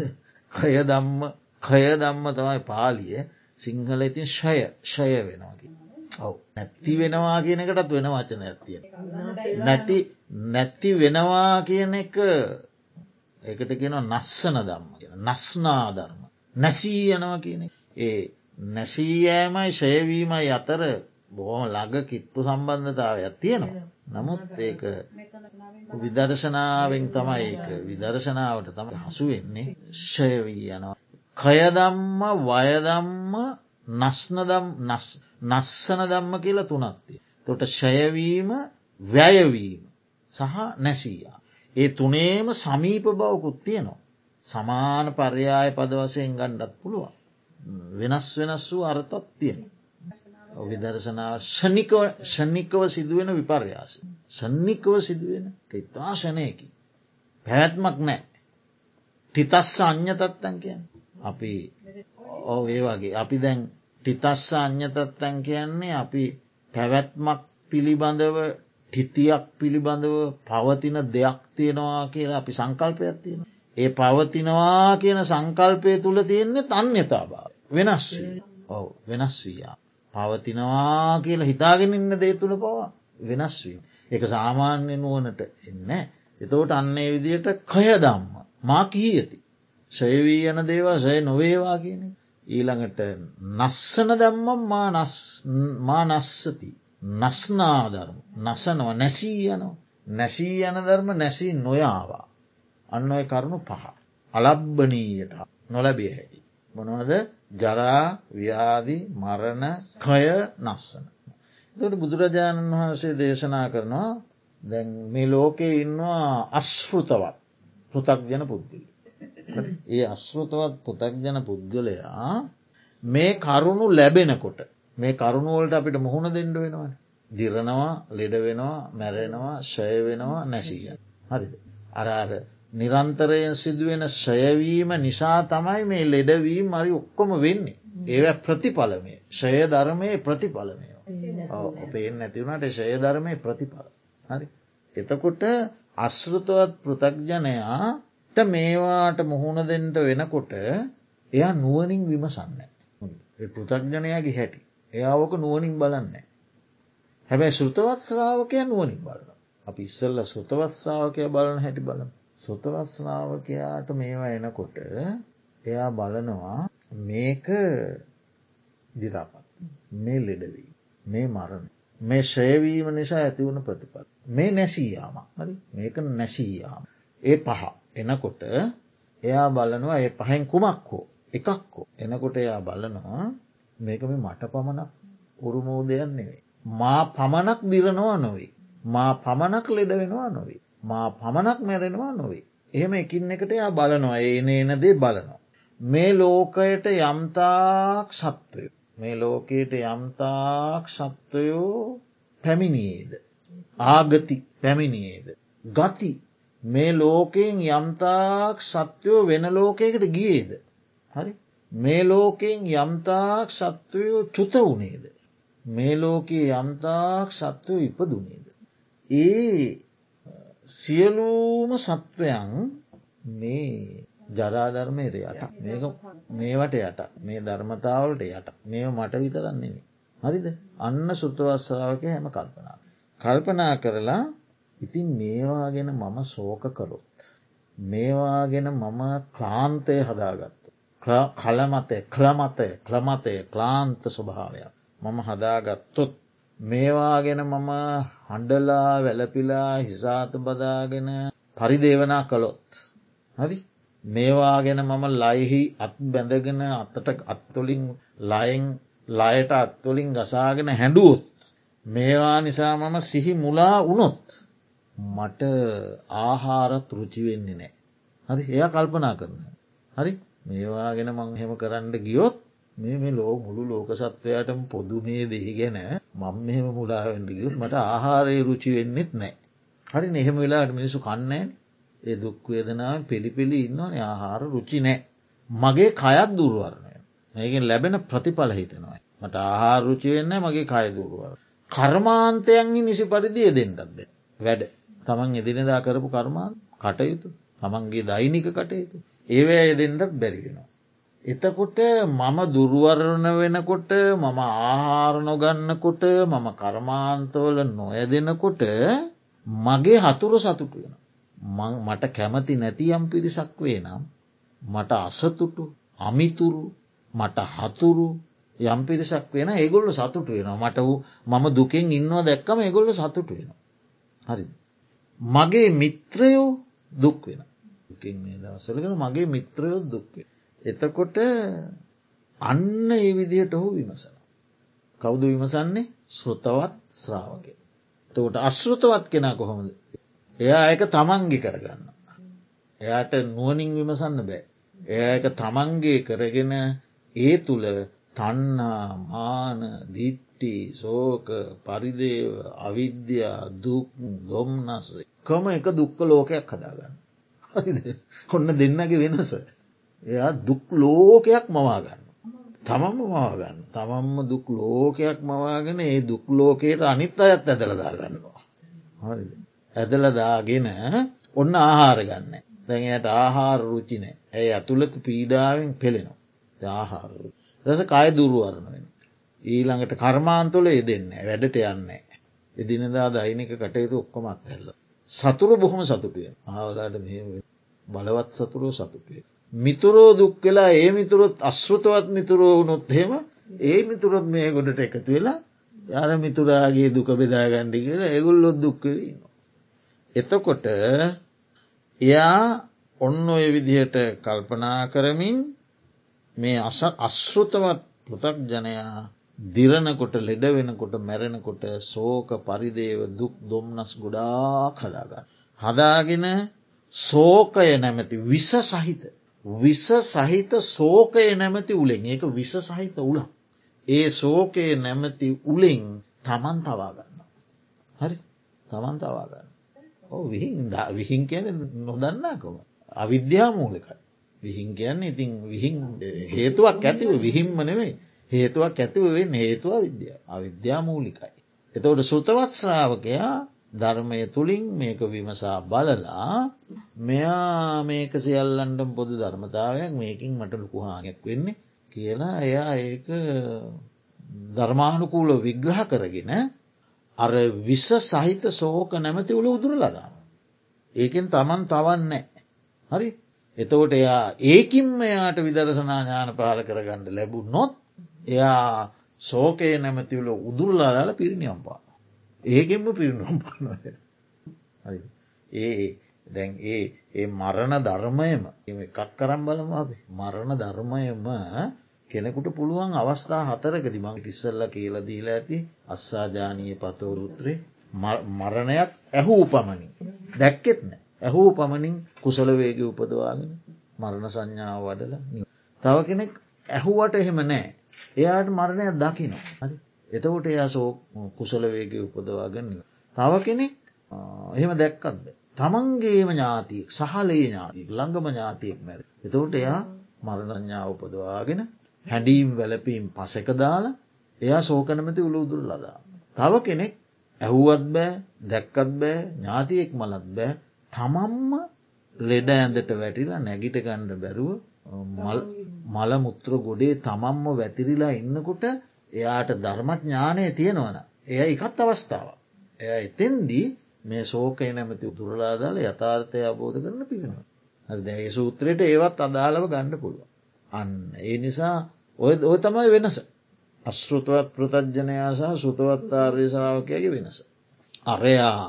කය දම්ම කය දම්ම තමයි පාලිය. සිංහල ඉතින් ෂය ෂය වෙනවාගේ ඔව. නැත්ති වෙනවා කියන එකටත් වෙන වචන ඇත්තිය නැති නැති වෙනවා කියන එක එකට කියන නස්සන දම්ම කියෙන නස්නා ධර්ම. නැසී යනවා කියන ඒ නැසීයෑමයි ෂයවීමයි අතර බොහොම ළඟ කිට්ටු සම්බන්ධතාවයක් තියෙනවා. නමුත් ඒක විදර්ශනාවෙන් තමයි ඒක විදර්ශනාවට තම හසු වෙන්නේ ෂයවී යනවා කයදම්ම වයදම්ම නස්සන දම්ම කියලා තුනත්තිය. තොට ෂයවීම වැයවීම සහ නැසීයා. ඒ තුනේම සමීප බවකුත් තියනවා. සමාන පර්යාය පද වසයෙන් ගණ්ඩත් පුළුවන්. වෙනස් වෙනස් වූ අර්ථත් තියෙන. විදර්ශනාව ෂණිකව සිදුවෙන විපර්යාස. සන්නිකව සිදුවෙන ඉතාශනයකි. පැවැත්මක් නෑ. ටිතස්ස අ්‍යතත්තන් කියෙන්. අපි ඕ ඒ වගේ අපි දැන් ටිතස්ස අ්‍යතත්තැන් කියන්නේ අපි පැවැත්මක් පිළිබඳව ටිතියක් පිළිබඳව පවතින දෙයක් තියෙනවා කියලා අපි සංකල්පයක් තියෙන. ඒ පවතිනවා කියන සංකල්පය තුළ තියෙන්නේ තන්්‍යතා භාව වෙනස් ඔව වෙනස් වීයා. පවතිනවා කියලා හිතාගෙන ඉන්න දේ තුළ පවා වෙනස් වී. එක සාමාන්‍ය නුවනට එන්න. එතවට අන්නේ විදියට කය දම්ම මා කිහියති. ශයවී යන දේවා ශය නොවේවා කියන ඊළඟට නස්සන දැම්මම් මා නස්සති නස්නාධර්ම නසනව නැසී යනවා නැසී යන ධර්ම නැසී නොයාවා අන්න ඔය කරුණු පහ අලබ්බනීයට නොලැබිය හැකි. මොනවද ජරා ව්‍යාදි මරණ කය නස්සන. තට බුදුරජාණන් වහන්සේ දේශනා කරනවා දැන් මේ ලෝකයේ ඉන්නවා අශ්ෘතවත් පෘතක් ගැන පුද්ගලි. ඒ අශ්‍රතවත් පොතක්ජන පුද්ගලයා මේ කරුණු ලැබෙනකොට මේ කරුණුවලට අපිට මුහුණ දෙඩ වෙනවා. දිරනවා ලෙඩ වෙනවා මැරෙනවා ශය වෙනවා නැසීය. හරිද. අරාර නිරන්තරයෙන් සිදුවෙන ශයවීම නිසා තමයි මේ ලෙඩවීම මරි ඔක්කොම වෙන්නේ. ඒව ප්‍රතිඵලමේ ශය ධර්මය ප්‍රතිඵලමය. පේෙන් නැතිවුණට ශය ධර්මය ප්‍රතිඵල. හරි. එතකොට අශ්ෘතවත් පෘතක්ජනයා මේවාට මුහුණ දෙන්ට වෙනකොට එයා නුවනින් විමසන්න. පෘතක්ජනයාගේ හැටි. එයාවක නුවනින් බලන්න. හැබැයි සෘතවත් ශ්‍රාවකය නුවනින් බලන. අපි ඉස්සල්ල සෘතවත්සාාවකය බලන හැටි බලන. සෘතවත්ස්නාාවකයාට මේවා එනකොට එයා බලනවා මේක දිරාපත් මේ ලෙඩවී මේ මරණ මේ ශයවීම නිසා ඇතිවුණ ප්‍රතිපත් මේ නැසීයාම හරි මේක නැසීයාම ඒ පහ එනකොට එයා බලනවා ඒ පහෙන් කුමක් හෝ එකක් හෝ එනකොට එයා බලනවා මේකම මට පමණක් උරුමෝදයන් නෙවේ. මා පමණක් දිරනවා නොවේ. මා පමණක් ලෙඩ වෙනවා නොවේ. මා පමණක් මැරෙනවා නොවේ. එහෙම එකින් එකට එයා බලනවා ඒන එනදේ බලනවා. මේ ලෝකයට යම්තාක් සත්වය. මේ ලෝකයට යම්තාක් සත්වයෝ පැමිණියේද. ආගති පැමිණියේද. ගති මේ ලෝකයෙන් යම්තාක් සත්‍යයෝ වෙන ලෝකයකට ගියේද. හරි මේ ලෝකයෙන් යම්තාක් සත්වයෝ චුත වනේද. මේ ලෝකයේ යම්තාක් සත්වය ඉපදුනේද. ඒ සියලූම සත්වයන් මේ ජරාධර්මයට යට මේවට යට මේ ධර්මතාවලට යට මේ මට විතරන්නේ. හරිද අන්න සුත්‍රවස්සාාවක හැම කල්පනා. කල්පනා කරලා ඉතින් මේවා ගැන මම සෝක කළොත්. මේවා ගැන මම ක්ලාන්තය හදාගත්තු. කලමතය ක්ලමතය ක්ලමතය ක්ලාන්ත ස්වභාවයක් මම හදාගත්තොත් මේවා ගැන මම හඩලා වැලපිලා හිසාත බදාගෙන පරිදේවනා කළොත් හරි? මේවා ගැන මම ලයිහි අත් බැඳගෙන අත්තට අත්තුලින් ලයින් ලයට අත්තුලින් ගසාගෙන හැඩුවොත් මේවා නිසා මම සිහි මුලා වුණොත් මට ආහාරත් රුචිවෙන්නේ නෑ හරි? එය කල්පනා කරන හරි? මේවා ගැන මං හෙම කරන්න ගියොත් මේ මේ ලෝ මුළු ලෝක සත්වයාටම පොදු මේ දෙහි ගැන මං මෙහෙම මුලාවෙන්ඩ ගියුත් මට ආහාරය රුචි වෙන්නෙත් නෑ. හරි එහෙම වෙලාට මිනිසු කන්නේ ඒ දුක්වේදනාව පිළිපිලි ඉන්නවන ආහාර රුචි නෑ. මගේ කයත් දුර්වරණය. මේකින් ලැබෙන ප්‍රතිඵල හිතනවා. මට ආහාර රුචි වෙන්න මගේ කය දුරුවර කර්මාන්තයන්හි නිසි පරිදිය දෙන්නත්ද වැඩ. තමන් එදිනෙදා කරපු කර්මාන් කටයුතු. තමන්ගේ දෛනික කටයුතු. ඒවැය දෙන්නත් බැරිගෙනවා. එතකොට මම දුරුවරණ වෙනකොට මම ආහාරණොගන්නකොට මම කර්මාන්තවල නොයදෙනකොට මගේ හතුරු සතුටු වෙන. මට කැමති නැති යම් පිරිසක් වේ නම් මට අසතුටු අමිතුරු මට හතුරු යම් පිරිසක් වෙන ඒගොල්ල සතුට වෙනවා මට වූ මම දුකෙන් ඉන්නවා දැක්කම ඒගොල්ල සතුට වෙනවා. හරි. මගේ මිත්‍රයෝ දුක් වෙන. දුකින් මේ දවසලක මගේ මිත්‍රයොත් දුක්වේ. එතකොට අන්න ඒ විදිහට ඔහු විමසන. කවුද විමසන්නේ ශෘතවත් ශ්‍රාවකය. තකොට අශ්ෘතවත් කෙනා කොහොමද. එයා එක තමන්ගි කරගන්න. එයාට නුවනින් විමසන්න බෑ. එයා එක තමන්ගේ කරගෙන ඒ තුළ තන්නා මාන දිට්ටි සෝක පරිදේව අවිද්‍යා දුක් දොම්නස කම එක දුක්ක ලෝකයක් හදාගන්න. ඔන්න දෙන්නගේ වෙනස. එයා දුක් ලෝකයක් මවාගන්න. තමම්ම මවාගන්න. තමම්ම දුක් ලෝකයක් මවාගෙන ඒ දුක් ලෝකයට අනිත් අයත් ඇදලදාගන්නවා. හරිද. ඇදලදාගෙන ඔන්න ආහාර ගන්න. දැයට ආහාර රුචිනෑ ඇයි ඇතුළත පීඩාවෙන් පෙළෙනවා. ආහාර රස කය දුරුවරණ වෙන. ඊළඟට කර්මාන්තුල දෙන්න වැඩට යන්නේ. එදිනදා දෛනික කටයුතු ඔක්කොමත් ඇල්ල. සතුරු බොහොම සතුටිය ආවලාට මෙ බලවත් සතුරෝ සතුටිය. මිතුරෝ දුක් වෙලා ඒ මිතුරොත් අශ්ෘතවත් මිතුරෝ වුණොත් හෙම ඒ මිතුරොත් මේ ගොඩට එකතු වෙලා යර මිතුරාගේ දුක බෙදාගණ්ඩි කියලා එගුල්ලොත් දුක්කවන්න. එතකොට එයා ඔන්න ඔය විදිහට කල්පනා කරමින් මේ අස අශ්ෘතවත් පෘතක් ජනයා දිරණකොට ලෙඩ වෙනකොට මැරෙනකොට සෝක පරිදේව දුක් දොම්නස් ගොඩාක් හදාගන්න. හදාගෙන සෝකය නැමැති විස සහිත. විස සහිත සෝකය නැමැති උලෙන් ඒක විස සහිත උලා. ඒ සෝකය නැමැති උලෙන් තමන් තවාගන්න. හරි තමන් තවාගන්න. විහින් විහින් කියන නොදන්නාකම. අවිද්‍යාමූලකයි. විහින් කියන්න ඉතින් විහින් හේතුවක් ඇතිව විහිම්ම නෙවෙයි හේතුවක් ඇතිව වෙන් හේතුව විද්‍යා අවිද්‍යාමූලිකයි. එතවට සෘතවත් ශ්‍රාවකයා ධර්මය තුළින් මේක විමසා බලලා මෙයා මේක සියල්ලන්ටම් පොදු ධර්මතාවයක් මේකින් මට ලොකුහානයක් වෙන්නේ කියලා එයා ඒක ධර්මානුකූල විග්‍රහ කරගෙන අර විස සහිත සෝක නැමති උළ උදුර ලදාම. ඒකෙන් තමන් තවන්නේ. හරි එතකොට එයා ඒකින් මෙයාට විදරසනා ඥාන පහල කරගන්න ලැබු නොත් එයා සෝකය නැමතිවල උදුරලාදාල පිරිනියම්පා. ඒකෙන්ම පිරිනුම් පානය. ඒ දැන් ඒ ඒ මරණ ධර්මයම එකක් කරම් බලම අපි. මරණ ධර්මයම කෙනෙකුට පුළුවන් අවස්ථා හතරකදි මං ටිස්සල්ල කියල දීල ඇති. අස්සාජානීය පතවරුත්‍රේ මරණයක් ඇහූ පමණින්. දැක්කෙත් නෑ. ඇහූ පමණින් කුසලවේග උපදවාගෙන මරණ සංඥාව වඩල තව කෙනෙක් ඇහුවට එහෙම නෑ. එයාට මරණයක් දකිනවා. හරි. එතකොට එයා සෝ කුසලවේග උපදවාගන්න. තව කෙනෙක් එහෙම දැක්කත්ද. තමන්ගේම ඥාතියෙක් සහලේ ඥාතියෙක් ළඟම ඥාතියෙක් මැර. එතවට එයා මරණඥා උපදවාගෙන හැඩීම් වැලපීම් පසක දාලා එයා සෝකනමති උළුදුර ලදා. තව කෙනෙක් ඇහුවත් බෑ දැක්කත් බෑ ඥාතියෙක් මලත් බෑ තමම්ම ලෙඩ ඇඳට වැටිලා නැගිට ගණ්ඩ බැරුව මල මුත්‍ර ගොඩේ තමම්ම වැතිරිලා ඉන්නකොට එයාට ධර්මඥානය තියෙනවන. එය එකත් අවස්ථාව. එය එතෙන්දී මේ සෝකය නැමති උතුරලාදාල යථාර්ථය අබෝධ කරන පිෙනවා. හරි දැයි සූත්‍රයට ඒවත් අදාළව ගණඩ පුළුව. අන්න ඒ නිසා ඔය ඔය තමයි වෙනස. අශ්ෘතවත් පෘතජ්ජනයා සහ සෘතවත්තාර්ය ශාවකයගේ වෙනස. අරයා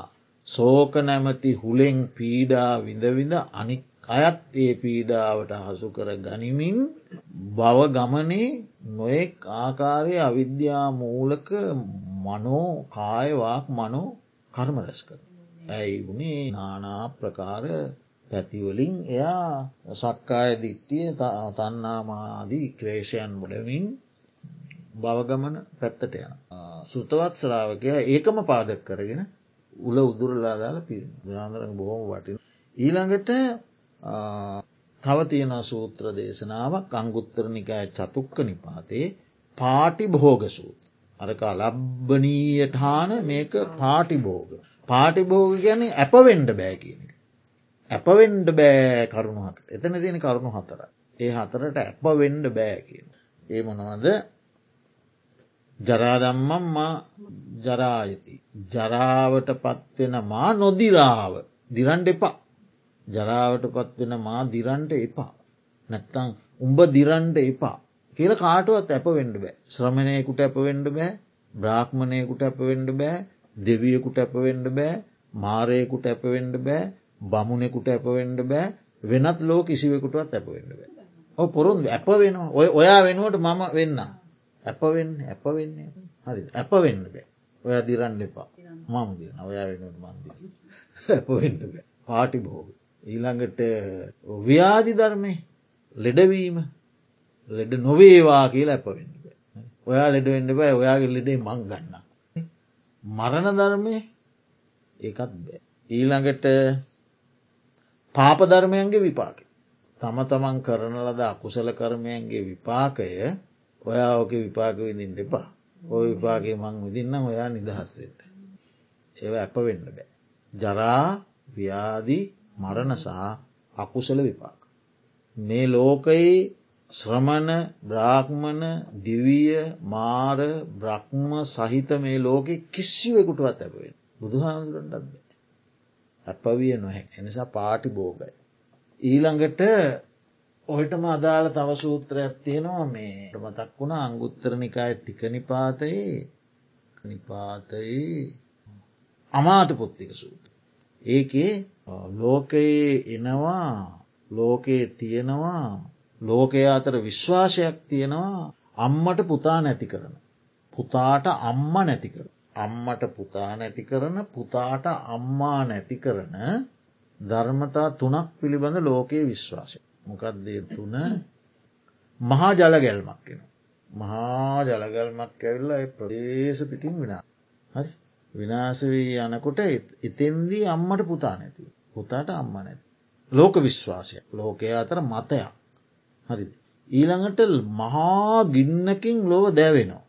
සෝක නැමති හුළෙෙන් පීඩා විඳවිඳ අනික් අයත් ඒ පීඩාවට හසු කර ගනිමින් බව ගමනේ නොයෙක් ආකාරය අවිද්‍යා මූලක මනෝ කායවාක් මනෝ කර්ම රැස් කර. ඇයි වුණේ නානා ප්‍රකාර පැතිවලින් එයා සක්කාය දිට්ටිය තන්නාමාදී ක්‍රේෂයන් බොඩමින් බවගමන පැත්තට යන. සුතවත් ශ්‍රාවකය ඒකම පාදක් කරගෙන උල උදුරලාදාල පිරි දාන්දරන බොහොම වටින. ඊළඟට තව තියෙන සූත්‍ර දේශනාවක් අංගුත්තරනිකාය චතුක්ක නිපාතේ පාටි බහෝග සූත්. අරක ලබ්බනීයටහාන මේක පාටිබෝග. පාටිබෝග ගැන ඇපවෙන්ඩ බෑ කියන එක. ඇපවෙන්ඩ බෑ කරුණුහට එතන තියෙන කරුණු හතර. ඒ හතරට ඇප වෙන්ඩ බෑ කියන. ඒ මොනවද ජරාදම්මම් මා ජරායති. ජරාවට පත්වෙන මා නොදිරාව දිරන්ඩ එපා. ජරාවට පත්වෙන මා දිරන්ට එපා. නැත්තං උඹ දිරන්ඩ එපා. කියල කාටුවත් ඇප වෙන්ඩ බෑ. ශ්‍රමණයකුට ඇප වෙන්ඩ බෑ බ්‍රාහ්මණයකුට ඇප වෙන්ඩ බෑ දෙවියකුට ඇප වෙන්ඩ බෑ මාරයකුට ඇප වෙන්ඩ බෑ බමුණෙකුට ඇප වෙන්ඩ බෑ වෙනත් ලෝ කිසිවෙකුටුවත් ඇප වෙන්ඩ බෑ. ඔ පොරුන් ඇප වෙනවා. ඔය ඔයා වෙනුවට මම වෙන්න ඇප වෙන්න ඇප වෙන්නේ. හරි. ඇප වෙන්න බෑ. ඔය දිරන්න එපා. මම දින ඔයා වෙනුවට මන්දි ඇප වෙන්ඩ බෑ. පාටි බෝග ඊළඟට ව්‍යාධි ධර්මය ලෙඩවීම ලෙඩ නොවේවා කියලා ඇපවෙන්න ඔයා ලෙඩවෙන්න බෑ ඔයාගේ ලෙඩේ මං ගන්න. මරණ ධර්මය ඒකත් බෑ. ඊළඟට පාපධර්මයන්ගේ විපාක. තම තමන් කරන ලද අකුසල කරමයන්ගේ විපාකය ඔයා ඕක විපාක විඳින් දෙපා ඔය විපාගේ මං විදින්නම් ඔයා නිදහස්සට. ඒව ඇප වෙන්න බෑ. ජරා ව්‍යාදී මරණසා අකුසල විපාක. මේ ලෝකයේ ශ්‍රමණ බ්‍රාහ්මණ දිවිය මාර බ්‍රහ්ම සහිත මේ ලෝකෙ කිසිවෙකුටුවත් ඇපවෙන් බුදු හාමුදුරන්ටත් ඇපවිය නොහැ එනිසා පාටි බෝගයි. ඊළඟට ඔහටම අදාළ තව සූත්‍රයක් තියෙනවා මේ මතක් වුණ අංගුත්තරනිකාය තික නිපාතයේ නිපාතයේ අමාත පුත්තික සූත්‍ර. ඒකේ ලෝකයේ එනවා ලෝකයේ තියෙනවා ලෝකය අතර විශ්වාසයක් තියෙනවා අම්මට පුතා නැති කරන. පුතාට අම්ම නැති කර. අම්මට පුතා නැති කරන පුතාට අම්මා නැති කරන ධර්මතා තුනක් පිළිබඳ ලෝකයේ විශ්වාසය. මොකක්දේ තුන මහා ජල ගැල්මක් කෙන. මහා ජලගල්මක් ඇවිල්ල ප්‍රදේශ පිටින් විනා. හරි විනාස වී යනකොට එතෙන්දී අම්මට පුතා නැති. පුතාට අම්ම නැති. ලෝක විශ්වාසය ලෝකය අතර මතයක්. හරිද. ඊළඟට මහා ගින්නකින් ලොව දැවෙනවා.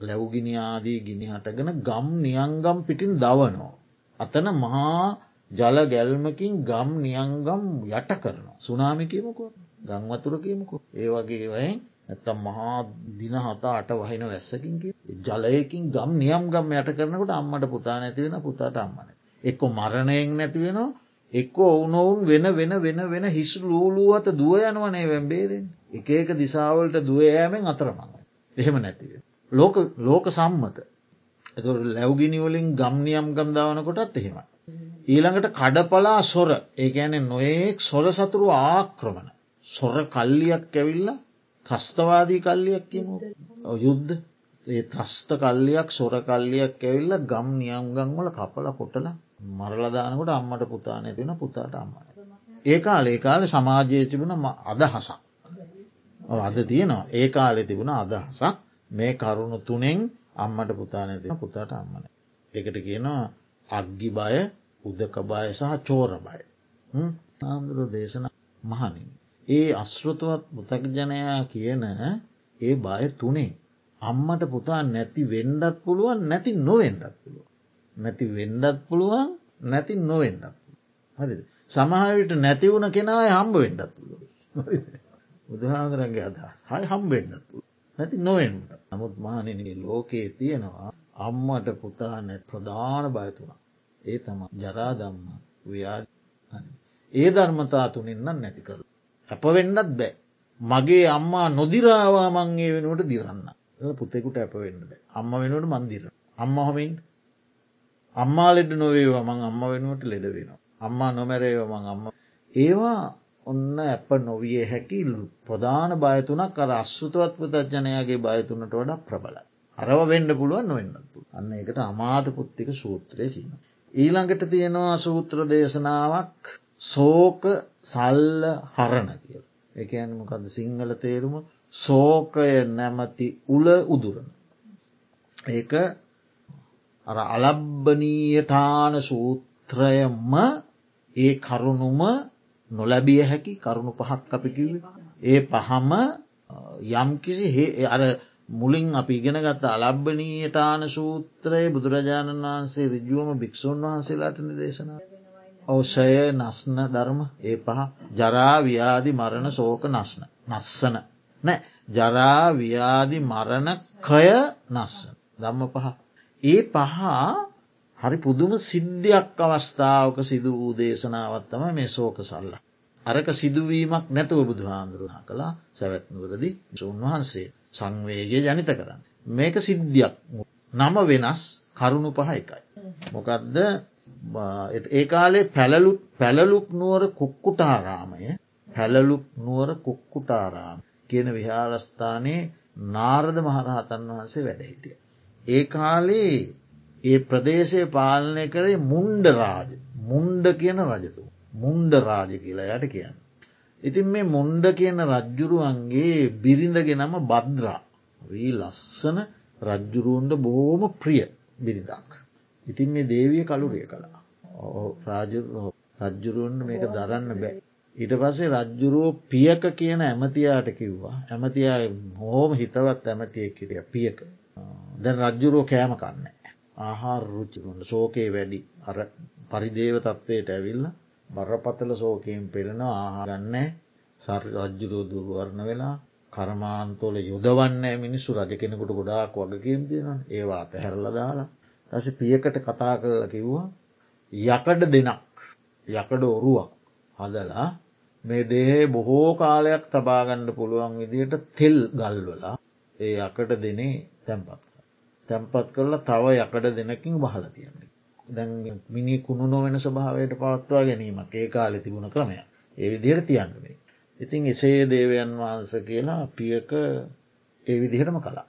ලැව්ගිනි ආදී ගිනි හටගෙන ගම් නියංගම් පිටින් දවනෝ. අතන මහා ජල ගැල්මකින් ගම් නියංගම් යට කරනවා. සුනාමිකීමකෝ ගංවතුරකීමකෝ ඒ වගේ වයෙන් ඇත්තම් මහා දින හතා අට වහින වැස්සකින් ජලයකින් ගම් නියම් ගම් යට කරනකට අම්මට පුතා නැතිවෙන පුතාට අම්මන. එක්ක මරණයෙන් නැතිවෙනවා එක්ක ඔවුනොවුන් වෙන වෙන වෙන වෙන හිස් ලූලුවත දුව යනවනේ වැම්බේරෙන් එක එක දිසාවලට දුවයෑමෙන් අතරමඟ එහෙම නැතිව. ලෝක ලෝක සම්මත ඇතු ලැව්ගිනිවලින් ගම්නියම් ගම් දාවනකොටත් එහෙම. ඊළඟට කඩපලා සොර ඒඇන නොයෙක් සොර සතුරු ආක්‍රමණ සොර කල්ලියක් ඇවිල්ල ත්‍රස්තවාදී කල්ලියක් කියම යුද්ධ ඒ ත්‍රස්ත කල්ලියක් සොර කල්ලියක් ඇවිල්ල ගම් නියම්ගංවල කපල කොටලා මරලදානකොට අම්මට පුතා නැතිවෙන පුතාට අම්මන. ඒ කාල ඒ කාල සමාජයේ තිබුණ අදහසක්. අද තියනවා ඒ කාලෙ තිබුණ අදහසක් මේ කරුණු තුනෙන් අම්මට පුතා නැතින පුතාට අම්මන. එකට කියනවා අග්ගි බය උදක බය සහ චෝර බය. ආමුදුර දේශන මහනින්. ඒ අශ්ෘතුවත් පුතක්ජනයා කියන ඒ බය තුනේ අම්මට පුතා නැති වෙන්ඩත් පුළුවන් නැති නොවෙන්ඩත් පුළුව. නැති වෙන්ඩත් පුළුවන් නැති නොවෙන්ඩත්. හරි සමහවිට නැති වුණ කෙනාය හම්බ වෙන්ඩත් පුළුව. බුදුහාදරන්ගේ අදහස් හයි හම්බෙන්ඩත් නැති නොවෙන්ට නමුත් මානනගේ ලෝකයේ තියෙනවා අම්මට පුතා නැත් ප්‍රධාන බයතුනා. ඒ තම ජරාදම්ම ව්‍යා ඒ ධර්මතා තුනින්නම් නැති කරු. අප වෙන්නත් බෑ. මගේ අම්මා නොදිරාවා මංගේ වෙනුවට දිරන්න. පුතෙකුට ඇප වෙන්නට අම්ම වෙනුවට මන්දිර අම්ම හොමින් අම්මා ලෙඩ නොවේවා මං අම්ම වෙනුවට ලෙඩ වෙනවා. අම්මා නොමැරේව මං අම්ම. ඒවා ඔන්න ඇප නොවිය හැකි ප්‍රධාන බයතුනක් අර අස්සුතුවත් පුතජනයාගේ බයතුනට වඩා ප්‍රබල. අරව වෙන්ඩ පුළුවන් නොවෙන්නතු. අන්න එකට අමාත පුත්තික සූත්‍රය කියන. ඊළඟට තියෙනවා සූත්‍ර දේශනාවක්. සෝක සල්ල හරණ කියල. එකන් මොකද සිංහල තේරුම සෝකය නැමති උල උදුරන. ඒක අර අලබ්බනීයටාන සූත්‍රයම ඒ කරුණුම නොලැබිය හැකි කරුණු පහක් අපි කිව්ව. ඒ පහම යම්කිසි අර මුලින් අපි ඉගෙන ගත්ත අලබ්බනීයටාන සූත්‍රයේ බුදුරජාණන් වහන්සේ රිජුවම භික්‍ෂූන් වහන්සේලාටන දේශනා. ඔවෂය නස්න ධර්ම ඒ පහ ජරාව්‍යාදි මරණ සෝක නස්න නස්සන නෑ ජරාව්‍යාදි මරණ කය නස්සන දම්ම පහ. ඒ පහ හරි පුදුම සිද්ධියක් අවස්ථාවක සිදු වූ දේශනාවත්තම මේ සෝක සල්ල. අරක සිදුවීමක් නැතුව බුදු හාන්දුරුනා කළා සැවැත්නුවරදි උන්වහන්සේ සංවේගේ ජනිත කරන්න. මේක සිද්ධියක් නම වෙනස් කරුණු පහ එකයි. මොකදද ඒ කාලේ පැලලුක් පැලලුක් නුවර කුක්කුටාරාමය පැලලුක් නුවර කුක්කුටාරාම කියන විහාරස්ථානයේ නාරද මහරහතන් වහන්සේ වැඩහිටිය. ඒ කාලේ ඒ ප්‍රදේශය පාලනය කරේ මුන්්ඩ රාජ මුන්්ඩ කියන රජතු. මුන්්ඩ රාජ කියලා යට කියන්න. ඉතින් මේ මුන්්ඩ කියන රජ්ජුරුවන්ගේ බිරිඳගෙනම බද්‍රා වී ලස්සන රජ්ජුරුවන්ට බොහෝම ප්‍රිය බිරිඳක්. ඉතින් මේ දේවිය කළුරිය කළා. රජ්ජුරුවන්ට මේක දරන්න බෑ. ඊට පස්සේ රජ්ජුරුවෝ පියක කියන ඇමතියාට කිව්වා ඇමතියා හෝම හිතවත් ඇමතියෙක් හිටිය පියක. දැන් රජ්ජුරුවෝ කෑම කන්නේ. ආහාර රුචිකුන්ට සෝකයේ වැඩි අර පරිදේව තත්වයට ඇවිල්ල බරපතල සෝකයෙන් පෙරෙන ආහාරන්නේ සර් රජ්ජුරෝ දුරුවරණ වෙලා කරමාන්තෝල යොදවන්න මිනිස්සු රජ කෙනෙකුට ගොඩාක් වගකම් තියෙන ඒවා අතහැරල දාලා ඇස පියකට කතා කරලා කිව්වා යකඩ දෙනක් යකඩ ඔරුවක් හදලා මේ දේහේ බොහෝ කාලයක් තබාගණ්ඩ පුළුවන් විදියට තෙල් ගල්වලා ඒ යකට දෙනේ තැන්පත්. තැන්පත් කරලා තව යකඩ දෙනකින් බහල තියන්නේ. දැන් මිනි කුණු නොවෙන ස්වභාවයට පවත්වා ගැනීමක් ඒ කාලෙ තිබුණ ක්‍රමය ඒ විදිහර තියන්නවේ. ඉතින් එසේ දේවයන් වහන්ස කියලා පියක ඒ විදිහටම කලා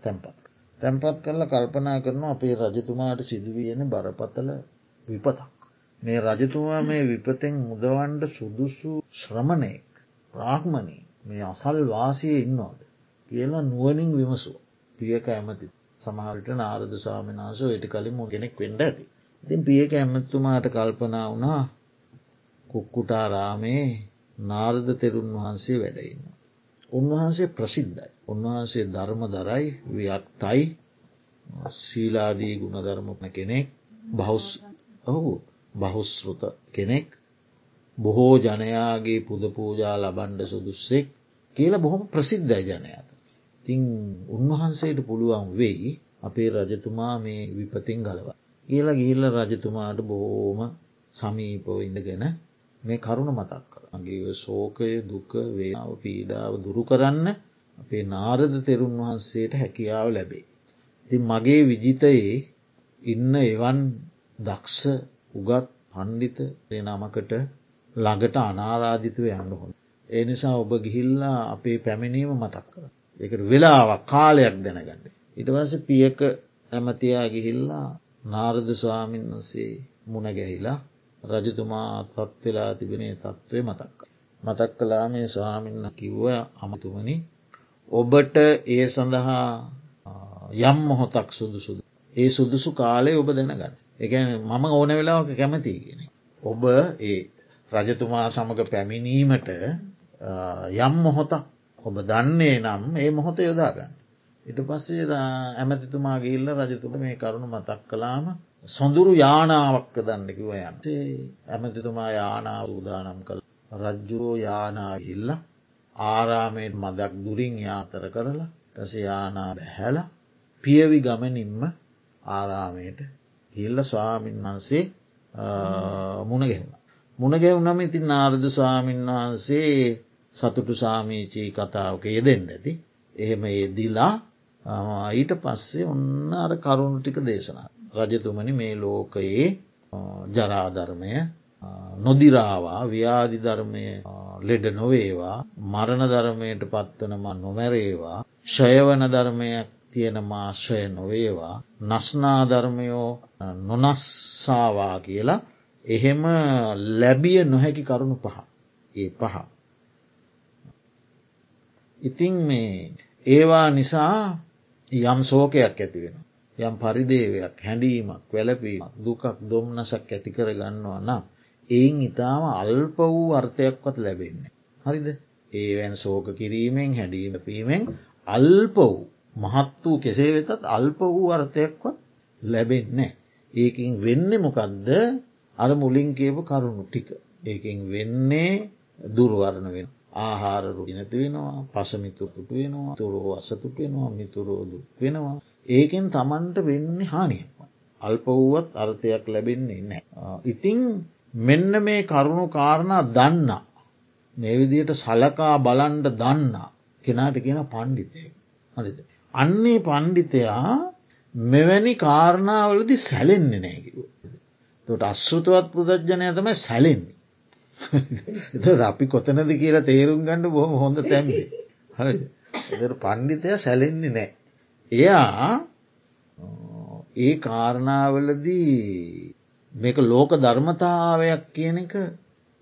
තැන්පත්. තැන්පත් කරලා කල්පනා කරන අපේ රජතුමාට සිදුවියන බරපතල විපතක්. මේ රජතුමා මේ විපතෙන් මුදවන්ඩ සුදුසු ශ්‍රමණයෙක් ප්‍රාග්මණී මේ අසල් වාසය ඉන්නවාද කියලා නුවනින් විමසුව පියක ඇමති සමහරට නාරද ස්වාමිනාස වෙට කලින් කෙනෙක් වෙන්ඩ ඇති. ඉතින් පියක ඇමත්තුමාට කල්පනා වුණා කුක්කුටාරාමේ නාරද තෙරුන් වහන්සේ වැඩඉන්න. උන්වහන්සේ ප්‍රසිද්ධයි. උන්වහන්සේ ධර්ම දරයි වියක්තයි සීලාදී ගුණධර්මන කෙනෙක් බෞස් ඔහු බහුස්ෘත කෙනෙක් බොහෝ ජනයාගේ පුද පූජා ලබන්ඩ සුදුස්සෙක් කියලා බොහොම ප්‍රසිද්ධයි ජනයාත. තිං උන්වහන්සේට පුළුවන් වෙයි අපේ රජතුමා මේ විපතින් ගලව. කියලා ගිහිල්ල රජතුමාට බොහෝම සමීපෝ ඉඳගෙන මේ කරුණ මතක් කර. අගේ සෝකය දුක වේාව පීඩාව දුරු කරන්න අපේ නාරද තෙරුන් වහන්සේට හැකියාව ලැබේ. ති මගේ විජිතයේ ඉන්න එවන් දක්ෂ උගත් පණ්ඩිත නමකට ළඟට අනාරාධිතව යන්න හොඳ. ඒ නිසා ඔබ ගිහිල්ලා අපේ පැමිණීම මතක් කර. එකට වෙලාවක් කාලයක් දැනගන්න. ඉටවස පියක ඇමතියා ගිහිල්ලා නාරද ස්වාමීන් වන්සේ මුණ ගැහිලා රජතුමා තත් වෙලා තිබෙනේ තත්ත්වය මතක්. මතක් කලා මේ ස්වාමින්න කිව්ව අමතුමනි ඔබට ඒ සඳහා යම් මොහොතක් සුදුසුද. ඒ සුදුසු කාලය ඔබ දැනගන්න. එකන මම ඕන වෙලාවක කැමති කියෙන. ඔබ ඒ රජතුමා සමඟ පැමිණීමට යම් මොහොතක් ඔබ දන්නේ නම් ඒ මොහොත යොදාගන්න. ඉට පස්සේ ඇමතිතුමා ගිල්ල රජතුට මේ කරුණු මතක් කලාම සොඳුරු යානාවක්ක දන්නකිව යන්සේ ඇමතිතුමා යානාව උදානම් කළ රජ්ජුරෝ යානාහිල්ල ආරාමයට මදක් දුරින් යාතර කරලා ටස යානා බැහැල පියවි ගමනින්ම ආරාමයට හිල්ල ස්වාමීන් වහන්සේ මුණගෙවුණ. මුණගෙවුනම ඉතින් නාරද ස්වාමීන් වහන්සේ සතුටු සාමීචී කතාවක යෙදෙන් ඇති. එහෙම යෙදිලා ඊට පස්සේ ඔන්න අර කරුණු ටික දේශනා. රජතුමනි මේ ලෝකයේ ජරාධර්මය නොදිරාවා ව්‍යාධි ධර්මය ලෙඩ නොවේවා මරණ ධර්මයට පත්වනම නොමැරේවා ෂයවන ධර්මයක් තියෙන මාශ්‍රය නොවේවා නස්නාධර්මයෝ නොනස්සාවා කියලා එහෙම ලැබිය නොහැකි කරුණු පහ ඒ පහ. ඉතින් මේ ඒවා නිසා යම් සෝකයක් ඇති වෙන. යම් පරිදේවයක් හැඩීමක් වැලපීමක් දුකක් දොම්නසක් ඇති කර ගන්නවා නම් එයින් ඉතාම අල්ප වූ අර්ථයක්වත් ලැබෙන්නේ. හරිද ඒවැන් සෝක කිරීමෙන් හැඩීම පීමෙන් අල්ප වූ මහත් වූ කෙසේ වෙතත් අල්ප වූ අර්ථයක්වත් ලැබෙන්නේ. ඒකින් වෙන්න මොකක්ද අර මුලින් කියපු කරුණු ටික. ඒකින් වෙන්නේ දුරුවරණ වෙන. ආහාරරු ඉනති වෙනවා පසමිතුරටු වෙනවා තුරෝ අසතුට වෙනවා මිතුරෝ දුක් වෙනවා. ඒකෙන් තමන්ට වෙන්න හානිය. අල්ප වුවත් අර්ථයක් ලැබෙන්නේ නෑ. ඉතිං මෙන්න මේ කරුණු කාරණා දන්න. මේ විදියට සලකා බලන්ඩ දන්න කෙනාට කියන පණ්ඩිතය. හරිද. අන්නේ පණ්ඩිතයා මෙවැනි කාරණාවලදි සැලෙන්නේ නෑකිව. තොට අස්සුතුවත් පුදජ්ජනය තමයි සැලෙන්නේ. [laughs] එ අපි කොතනද කියලා තේරුම් ගන්න බොහොම හොඳ තැම්බේ. හරි එ පණ්ඩිතය සැලෙන්නේ නෑ. එයා ඒ කාරණාවලදී මේක ලෝක ධර්මතාවයක් කියන එක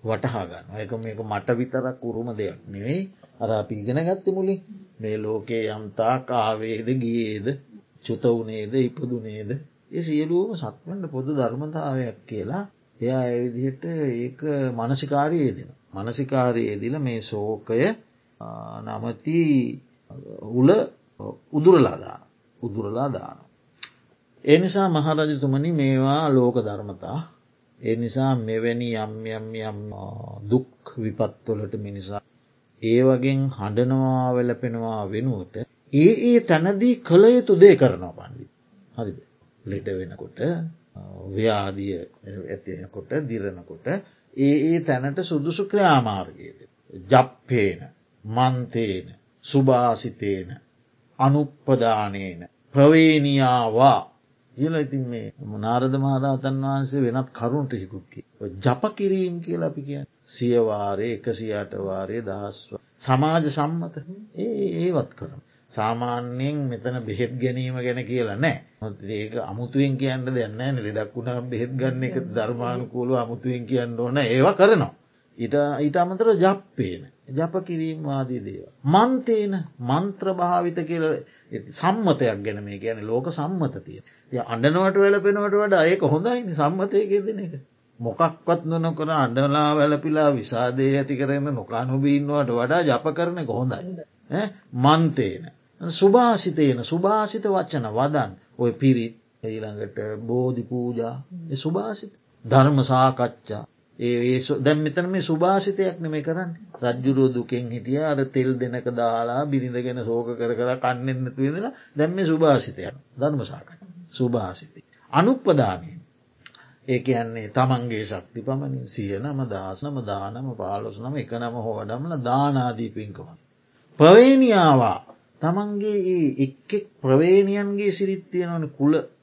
වටහාගන්න එක මේක මට විතරක් උරුම දෙයක් නෙවෙයි අර අපි ඉගෙන ගත්ත මුලින් මේ ලෝකයේ යම්තා කාවේද ගියේද චුත වනේද ඉපදුනේද ඒ සියලුවම සත්වන්ට පොදු ධර්මතාවයක් කියලා එයා ඇවිදිහට ඒක මනසිකාරයේ දෙන. මනසිකාරයේ දිල මේ සෝකය නමති උල උදුරලාදාන උදුරලා දාන. ඒ නිසා මහරජතුමනි මේවා ලෝක ධර්මතා ඒ නිසා මෙවැනි යම් යම් යම් දුක් විපත්වලට මිනිසා ඒ වගෙන් හඬනවා වෙලපෙනවා වෙනුවට ඒ ඒ තැනදී කළ යුතු දේ කරනවා පණ්ඩි හරිද ලෙඩ වෙනකොට ව්‍යාදිය ඇතිෙනකොට දිරණකොට ඒ ඒ තැනට සුදුසු ක්‍රාමාර්ගයද. ජප්පේන මන්තේන සුභාසිතේන අනුප්පදානේන ප්‍රවේනියාවා කියල ඉතින් මේ මනාරද මහරහතන් වහන්සේ වෙනත් කරුණට හිකුත්කි. ජප කිරීම් කියලා අපි කිය සියවාරය එකසියාට වාරය දහස්ව. සමාජ සම්මත ඒ ඒවත් කරන. සාමාන්‍යයෙන් මෙතන බෙහෙත් ගැනීම ගැන කියලා නෑ ඒක අමුතුවෙන් කියන්න දෙන්න ලෙඩක් වුණා බෙහෙත් ගන්න එක ධර්මානුකූලු අමුතුවෙන් කියන්න ඕන ඒව කරනවා. ඊට ඊට අමතර ජප්පේන ජප කිරීම් ආදී දේව. මන්තේන මන්ත්‍ර භාවිත කියල සම්මතයක් ගැන මේ කියන ලෝක සම්මතතිය. ය අඩනවට වැලපෙනවට වඩ ඒක හොඳයිනි සම්මතයකෙ දෙන එක. මොකක්වත් නොනොකර අඩලා වැලපිලා විසාදය ඇති කරන්න නොකා නොබීන්නවට වඩා ජප කරන කොහොඳයි. මන්තේන. සුභාසිතයන සුභාසිත වච්චන වදන් ඔය පිරිත් ඊළඟට බෝධි පූජා සුභාසිත ධර්ම සාකච්ඡා ඒ දැම් මෙතන මේ සුභාසිතයක් නෙම කරන්න. රජ්ජුරුව දුකෙන් හිටිය අර තෙල් දෙනක දාලා බිරිඳගෙන සෝක කර කර කන්නෙන්නතු වෙදලා දැම්ම සුභාසිතයක් ධර්ම සාකච්ඡ. සුභාසිතය. අනුප්පදානයෙන් ඒ කියන්නේ තමන්ගේ ශක්ති පමණින් සිය නම දාසනම දානම පාලොස්නම එක නම හෝඩම්ල දානාදී පින්කමන්. ප්‍රවේනියාවා තමන්ගේ ඒ එක්ෙක් ප්‍රවේණයන්ගේ සිරිත්තියනවන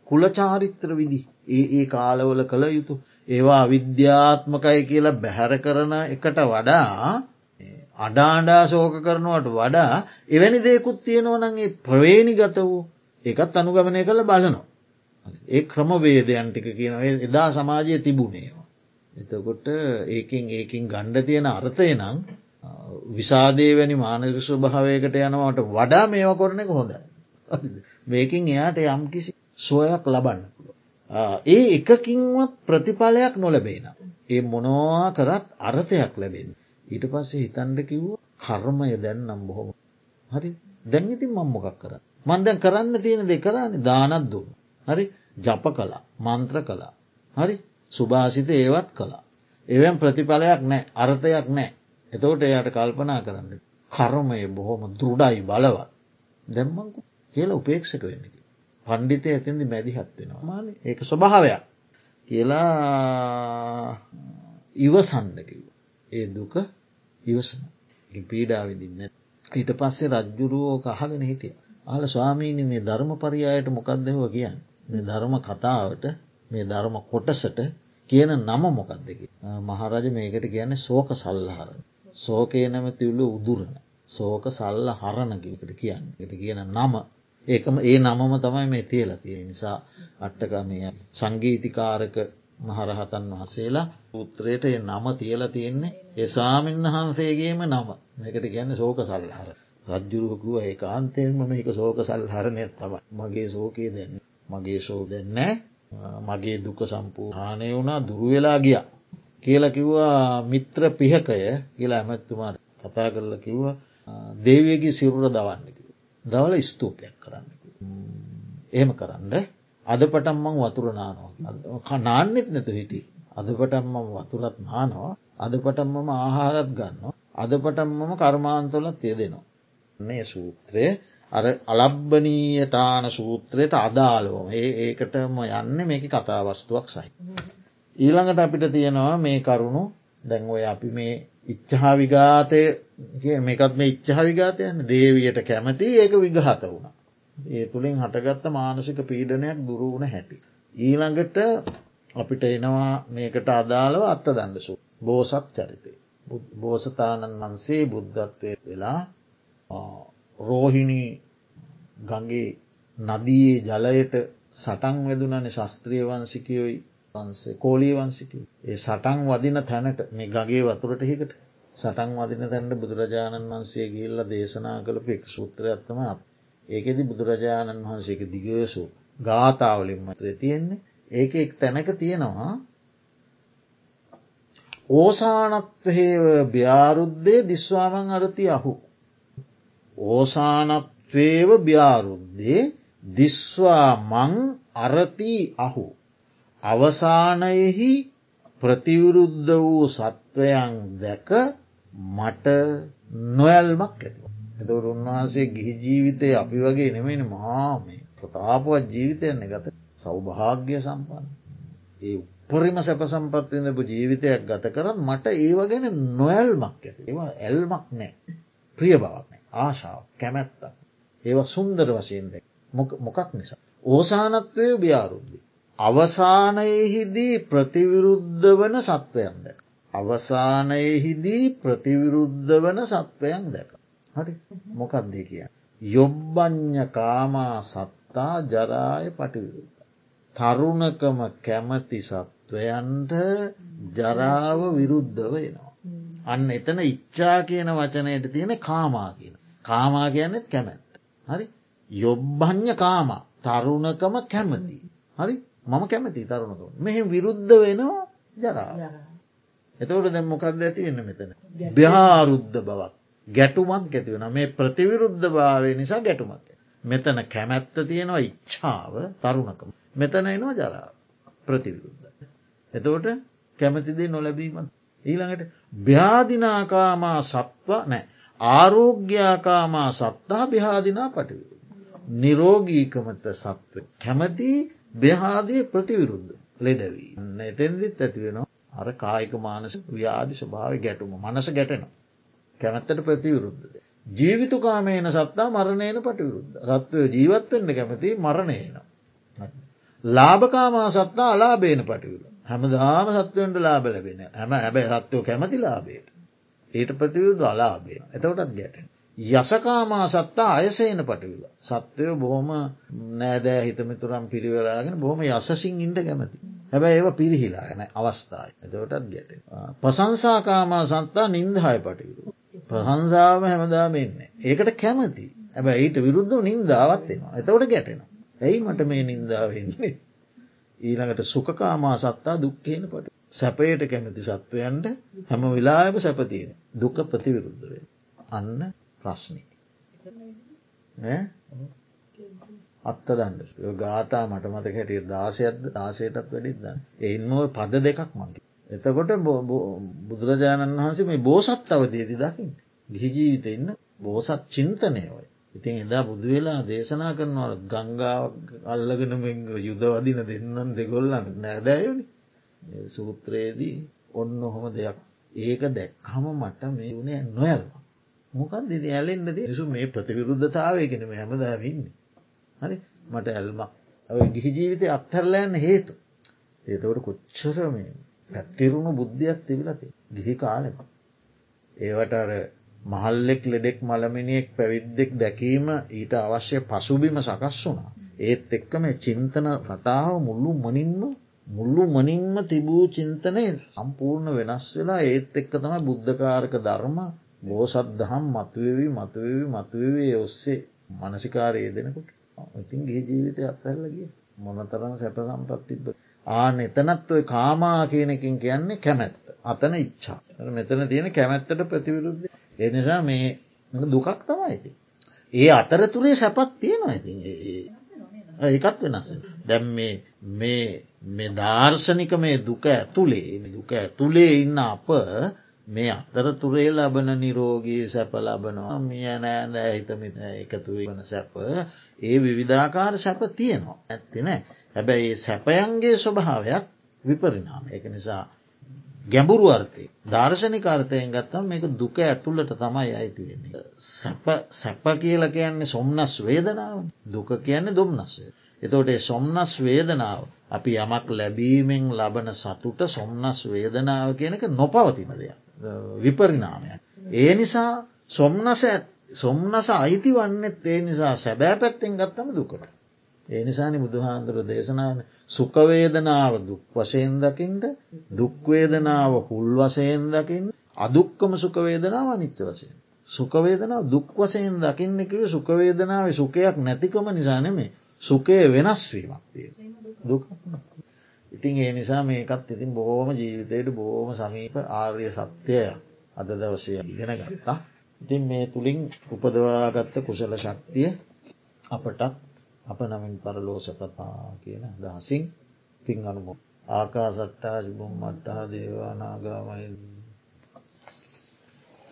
කුලචාරිත්‍ර විදි. ඒ ඒ කාලවල කළ යුතු ඒවා විද්‍යාත්මකයි කියලා බැහැර කරන එකට වඩා අඩාණ්ඩා සෝක කරනවට වඩා එවැනි දෙකුත් තියෙනවනගේ ප්‍රවේණි ගත වූ එකත් අනුගමනය කළ බලනවා. ඒ ක්‍රමවේදයන්ටික කියන එදා සමාජය තිබුණේවා. එතකොට ඒකින් ඒකින් ගණ්ඩ තියෙන අර්ථය නං විසාදේ වැනි මානක ස්වභාවයකට යනවට වඩා මේවා කොරන එක හොඳ. මේකින් එයාට යම් කිසි සොයක් ලබන්න පුළුව. ඒ එකකින්වත් ප්‍රතිඵලයක් නොලබේන. ඒ මොනවා කරත් අර්ථයක් ලැබෙන. ඊට පස්සේ හිතන්ඩ කිව්ව කර්මය දැන්නම් බොහොම. හරි දැන් ඉතින් මංමොකක් කර. මන්දැන් කරන්න තියෙන දෙ කරන්න දානත් දුන්න. හරි ජප කලා මන්ත්‍ර කලා. හරි සුභාසිත ඒවත් කලා. එවැම් ප්‍රතිඵලයක් නෑ අර්ථයක් නෑ එතවට එයට කල්පනා කරන්න. කර්මය බොහොම දෘඩයි බලවත්. දැම්මංකු කියලා උපේක්ෂක වෙන්නකි. පණ්ඩිතය ඇතින්දි මැදිහත්වෙනවා මාන ඒක ස්වභාවයක් කියලා ඉවසන්නකිව. ඒ දුක ඉවසන. පීඩා විදින්න. ඊට පස්සේ රජ්ජුරුවෝ කහගෙන හිටිය. ආල ස්වාමීනි මේ ධර්ම පරියායට මොකක්දව කියන්න. මේ ධර්ම කතාවට මේ ධර්ම කොටසට කියන නම මොකක්දක. මහරජ මේකට කියන්නේ සෝක සල්ලහරන. සෝකය නැමතිවුලු උදුරන. සෝක සල්ල හරණකිකට කියන්න ට කියන නම ඒකම ඒ නමම තමයි මේ තියලතිය නිසා අට්ටකමය සංගීතිකාරක මහරහතන් වහසේලා පුත්‍රයට නම තියල තියෙන්නේ එසාමින් වහන්සේගේම නම. මේකට ගැන්න සෝක සල්හර. රජ්ජුරුවකුව ඒ කාන්තයෙන්ම මේක සෝක සල්හරණය තම මගේ සෝකයේ දෙන්න මගේ සෝ දෙන්නෑ මගේ දුක සම්පූර්ානය වුණා දුරුවෙලා ගිය. කියල කිව්වා මිත්‍ර පිහකය කියලා ඇමැත්තුමාට කතා කරල කිව්වා දේවයගේ සිරුර දවන්නක දවල ස්තූපයක් කරන්න එහෙම කරන්න. අද පටම්මං වතුර නානවා. නාන්නෙත් නැතු හිටි අද පටම්මම වතුරත් නානවා. අද පටම්මම ආහාරත් ගන්න අද පටම්මම කර්මාන්තොලත් තියදෙනවා මේ සූත්‍රය අර අලබ්බනීයටාන සූත්‍රයට අදාලෝම ඒ ඒකටම යන්න මේක කතාවස්තුවක් සයි. ඊළඟට අපිට තියෙනවා මේ කරුණු. දැන් ඔය අපි මේ ඉච්චහා විගාතය මේකත් මේ ඉච්චහ විගාතයන්න දේවයට කැමති ඒක විගහත වුණ. ඒ තුළින් හටගත්ත මානසික පීඩනයක් දුරුවුණ හැටි. ඊළඟට අපිට එනවා මේකට අදාළව අත්ත දන්නසු බෝසත් චරිතය. බෝසතාණන් වන්සේ බුද්ධත්වය වෙලා රෝහිණී ගගේ නදයේ ජලයට සටන් වෙදුනන ශස්ත්‍රිය වන්සිකයොයි වන්සේ කෝලී වන්සික ඒ සටන් වදින තැනට මේ ගගේ වතුරට හිකට. සටන් වදින තැන්ට බුදුරජාණන් වන්සේ ගිල්ල දේශනා කළපු එක් සූත්‍රයත්තම ඒකෙදි බුදුරජාණන් වහන්සේක දිගයසු ගාථාවලින් මත්‍රය තියෙන්නේ. ඒක එක් තැනක තියෙනවා. ඕසානත්වහේව ්‍යාරුද්ධය දිස්වාමන් අරති අහු. ඕසානත්වේව ්‍යාරුද්ධේ දිස්වා මං අරති අහු. අවසානයෙහි ප්‍රතිවිරුද්ධ වූ සත්වයන් දැක මට නොයල්මක් ඇතිව. එතකට උන්වහන්සේ ගිහි ජීවිතය අපි වගේ නෙමෙන මහාමේ ප්‍රතාපුවත් ජීවිතයන්නේ ගත සෞභාග්‍ය සම්පන්න. ඒ උපරිම සැප සම්පත්තිඳපු ජීවිතයක් ගත කරත් මට ඒව ගැන නොයල්මක් ඇති ඒවා ඇල්මක් නෑ ප්‍රිය බවක් ආශාව කැමැත්තක් ඒවා සුන්දර වශයෙන්ද මොකක් නිසා. ඕසානත්වය ්‍යාරුද්ධි. අවසානයෙහිදී ප්‍රතිවිරුද්ධ වන සත්වයන් දැක. අවසානයෙහිදී ප්‍රතිවිරුද්ධ වන සත්වයන් දැක. හරි මොකක්දේ කිය. යොබ්බඥ කාමා සත්තා ජරාය පටිවිරුද්ධ. තරුණකම කැමති සත්වයන්ට ජරාව විරුද්ධ වෙනවා. අන්න එතන ඉච්චා කියන වචනයට තියෙන කාමා කියන. කාමා කියන්නෙත් කැමැත්ත. හරි යොබ්බඥ කාමා තරුණකම කැමති. හරි මම කැමති තරුණකම මෙහෙම විරුද්ධ වෙනවා ජරා. එතවට දැම් මොකක්ද ඇති වෙන්න මෙතන. භ්‍යාරුද්ධ බවක් ගැටුමක් ඇතිවෙන මේ ප්‍රතිවිරුද්ධ භාවය නිසා ගැටුමක්. මෙතන කැමැත්ත තියෙනවා ඉච්ඡාව තරුණකම. මෙතන එනවා ජරා ප්‍රතිවිරුද්ධ. එතවට කැමතිදේ නොලැබීමත්. ඊළඟට භ්‍යාදිනාකාමා සත්ව නෑ ආරෝග්‍යාකාමා සත්තා භ්‍යාදිනා පටිවිරු. නිරෝගීකමත සත්ව කැමති දෙහාදය ප්‍රතිවිරුද්ධ ලෙඩවී. එතැන්දිත් ඇතිවෙනවා අර කායික මානස ව්‍යාධි ස්වභාව ගැටුම මනස ගැටෙනවා. කැමැත්තට ප්‍රතිවිරුද්ධද. ජීවිතුකාමයන සත්තා මරණයන පටිවිරුද්ධ. සත්වය ජීවත්වෙන්ට කැමති මරණයන. ලාභකාමා සත්තා අලාබේන පටිවිල. හැමදාම සත්වයන්ට ලාබ ලැබෙන හැම හැබැ සත්වයෝ කැමති ලාබේට. ඊට ප්‍රතිවිරුද්ධ අලාබේ. එතවටත් ගැටෙන. යසකාමා සත්තා අයසේන පටිවිල. සත්වයෝ බොහොම නෑදෑ හිතමිතුරම් පිරිවලාගෙන බොහොම යසසින් ඉන්ට කැමති. හැබැ ඒව පිරිහිලා ගැන අවස්ථායි. එතවටත් ගැට. ප්‍රසංසාකාමා සත්තා නින්දහය පටිවිරු. ප්‍රහන්සාාව හැමදාම එන්නේ. ඒකට කැමති. ඇබැ ඊට විරුද්ධ නින්දාවත්වෙනවා. එතවට ගැටෙනවා. ඇයි මට මේ නින්දාවන්නේ. ඊළඟට සුකකාමා සත්තා දුක්කේන පට. සැපයට කැමති සත්වයන්ට හැම වෙලාම සැපතියෙන දුක ප්‍රතිවිරුද්ධවේ. අන්න ප්‍රශ්නී. අත්ත දන්න ගාතා මට මත හැටිය දාසයක්ද දාසයටත් වැඩිද එයින්ම පද දෙකක් මගේ. එතකොට බුදුරජාණන් වහන්සේ මේ බෝසත් අවදේති දකිින් ගිහිජීවිත ඉන්න බෝසත් චින්තනය ඔය. ඉතින් එදා බුදු වෙලා දේශනා කරනවට ගංගාව අල්ලගෙන යුදවදින දෙන්නන් දෙගොල්ලන්න නෑදෑයනි සූත්‍රයේදී ඔන්න ඔහොම දෙයක්. ඒක දැක්කම මට මේ වුණේ නොයල්වා. මොකක් දෙද ඇලෙන්න්න දේසු මේ ප්‍රතිවිරුද්ධතාවයගෙන හැමදාවන්න හරි? මට ඇල්මක්. ගිහි ජීවිතය අත්හැරලයන්න හේතු. ඒතවට කොච්චර මේ පැත්තිරුණු බුද්ධියක් තිබිලති ගිහි කාලෙම. ඒවට අර මහල්ලෙක් ලෙඩෙක් මළමිනියෙක් පැවිද්දෙක් දැකීම ඊට අවශ්‍ය පසුබිම සකස් වුනා ඒත් එක්කම චින්තන රටාව මුල්ලු මනින්ම මුල්ලු මනින්ම තිබූ චින්තනය සම්පූර්ණ වෙනස් වෙලා ඒත් එක්ක තම බුද්ධකාරක ධර්ම බෝසත් දහම් මතුවවී මතුවවී මතුවවේ ඔස්සේ මනසිකාරය දෙනකොට ඉතින් ගේ ජීවිතය අත්හැල්ලගිය මොනතරම් සැප සම්පත් තිබ්බ ආන එතනත් ඔය කාමා කියනකින් කියන්නේ කැමැත්ත. අතන ඉච්චා මෙතන තියෙන කැමැත්තට ප්‍රතිවිරුද්ධ. එනිසා මේ දුකක් තමයිති. ඒ අතරතුරේ සැපත් තියෙනවා ඉති ඒකත් වෙනස. දැම් මේ ධර්ශනික මේ දුක ඇතුළේ දුක ඇතුළේ ඉන්න අප මේ අතරතුරේ ලබන නිරෝගී සැප ලබනවා මිය නෑද හිතමිත එකතු වන සැප ඒ විවිධාකාර සැප තියෙනවා ඇත්තිනෑ හැබැයි සැපයන්ගේ ස්වභාවයක් විපරිනාම එක නිසා ගැඹුරු අර්ථය දර්ශනික අර්ථයෙන් ගත්තම් මේක දුක ඇතුළට තමයි අයිති වෙන්නේ. සැප සැප කියල කියන්නේ සොම්නස් වේදනාව දුක කියන්නේ දුම්නස්වේ. එතෝට සොම්නස් වේදනාව අපි යමක් ලැබීමෙන් ලබන සතුට සොම්නස් වේදනාව කියනක නොපවතින දෙයක්. විපරිනාමයක්. ඒ නිසා සොම්නස සොම්නස අයිති වන්නෙත් ඒ නිසා සැබෑ පැත්තෙන් ගත්තම දුකට. ඒ නිසානි බුදුහාන්දුර දේශනාවන සුකවේදනාව දුක් වශයෙන් දකිින්ට දුක්වේදනාව හුල් වසයෙන් දකිින් අදුක්කම සුකවේදනාව අනිත්‍ය වසයෙන්. සුකවේදනාව දුක් වසයෙන් දකින්නකිව සුකවේදනාව සුකයක් නැතිකම නිසානෙමේ සුකය වෙනස්වීමක් තිය. දුක් ඉතින් ඒ නිසා මේකත් ඉතින් බොහෝම ජීවිතයට බොහෝම සමීප ආර්ය සත්‍යය අද දවසය ඉගෙන ගත්තා. ඉතින් මේ තුළින් උපදවාගත්ත කුසල ශක්තිය අපටත් අප නමින් පරලෝ සැපතා කියන දහසින් පින් අනුමු ආකා සට්ටා ජුබුම් මට්ටා දේවානාගාමයි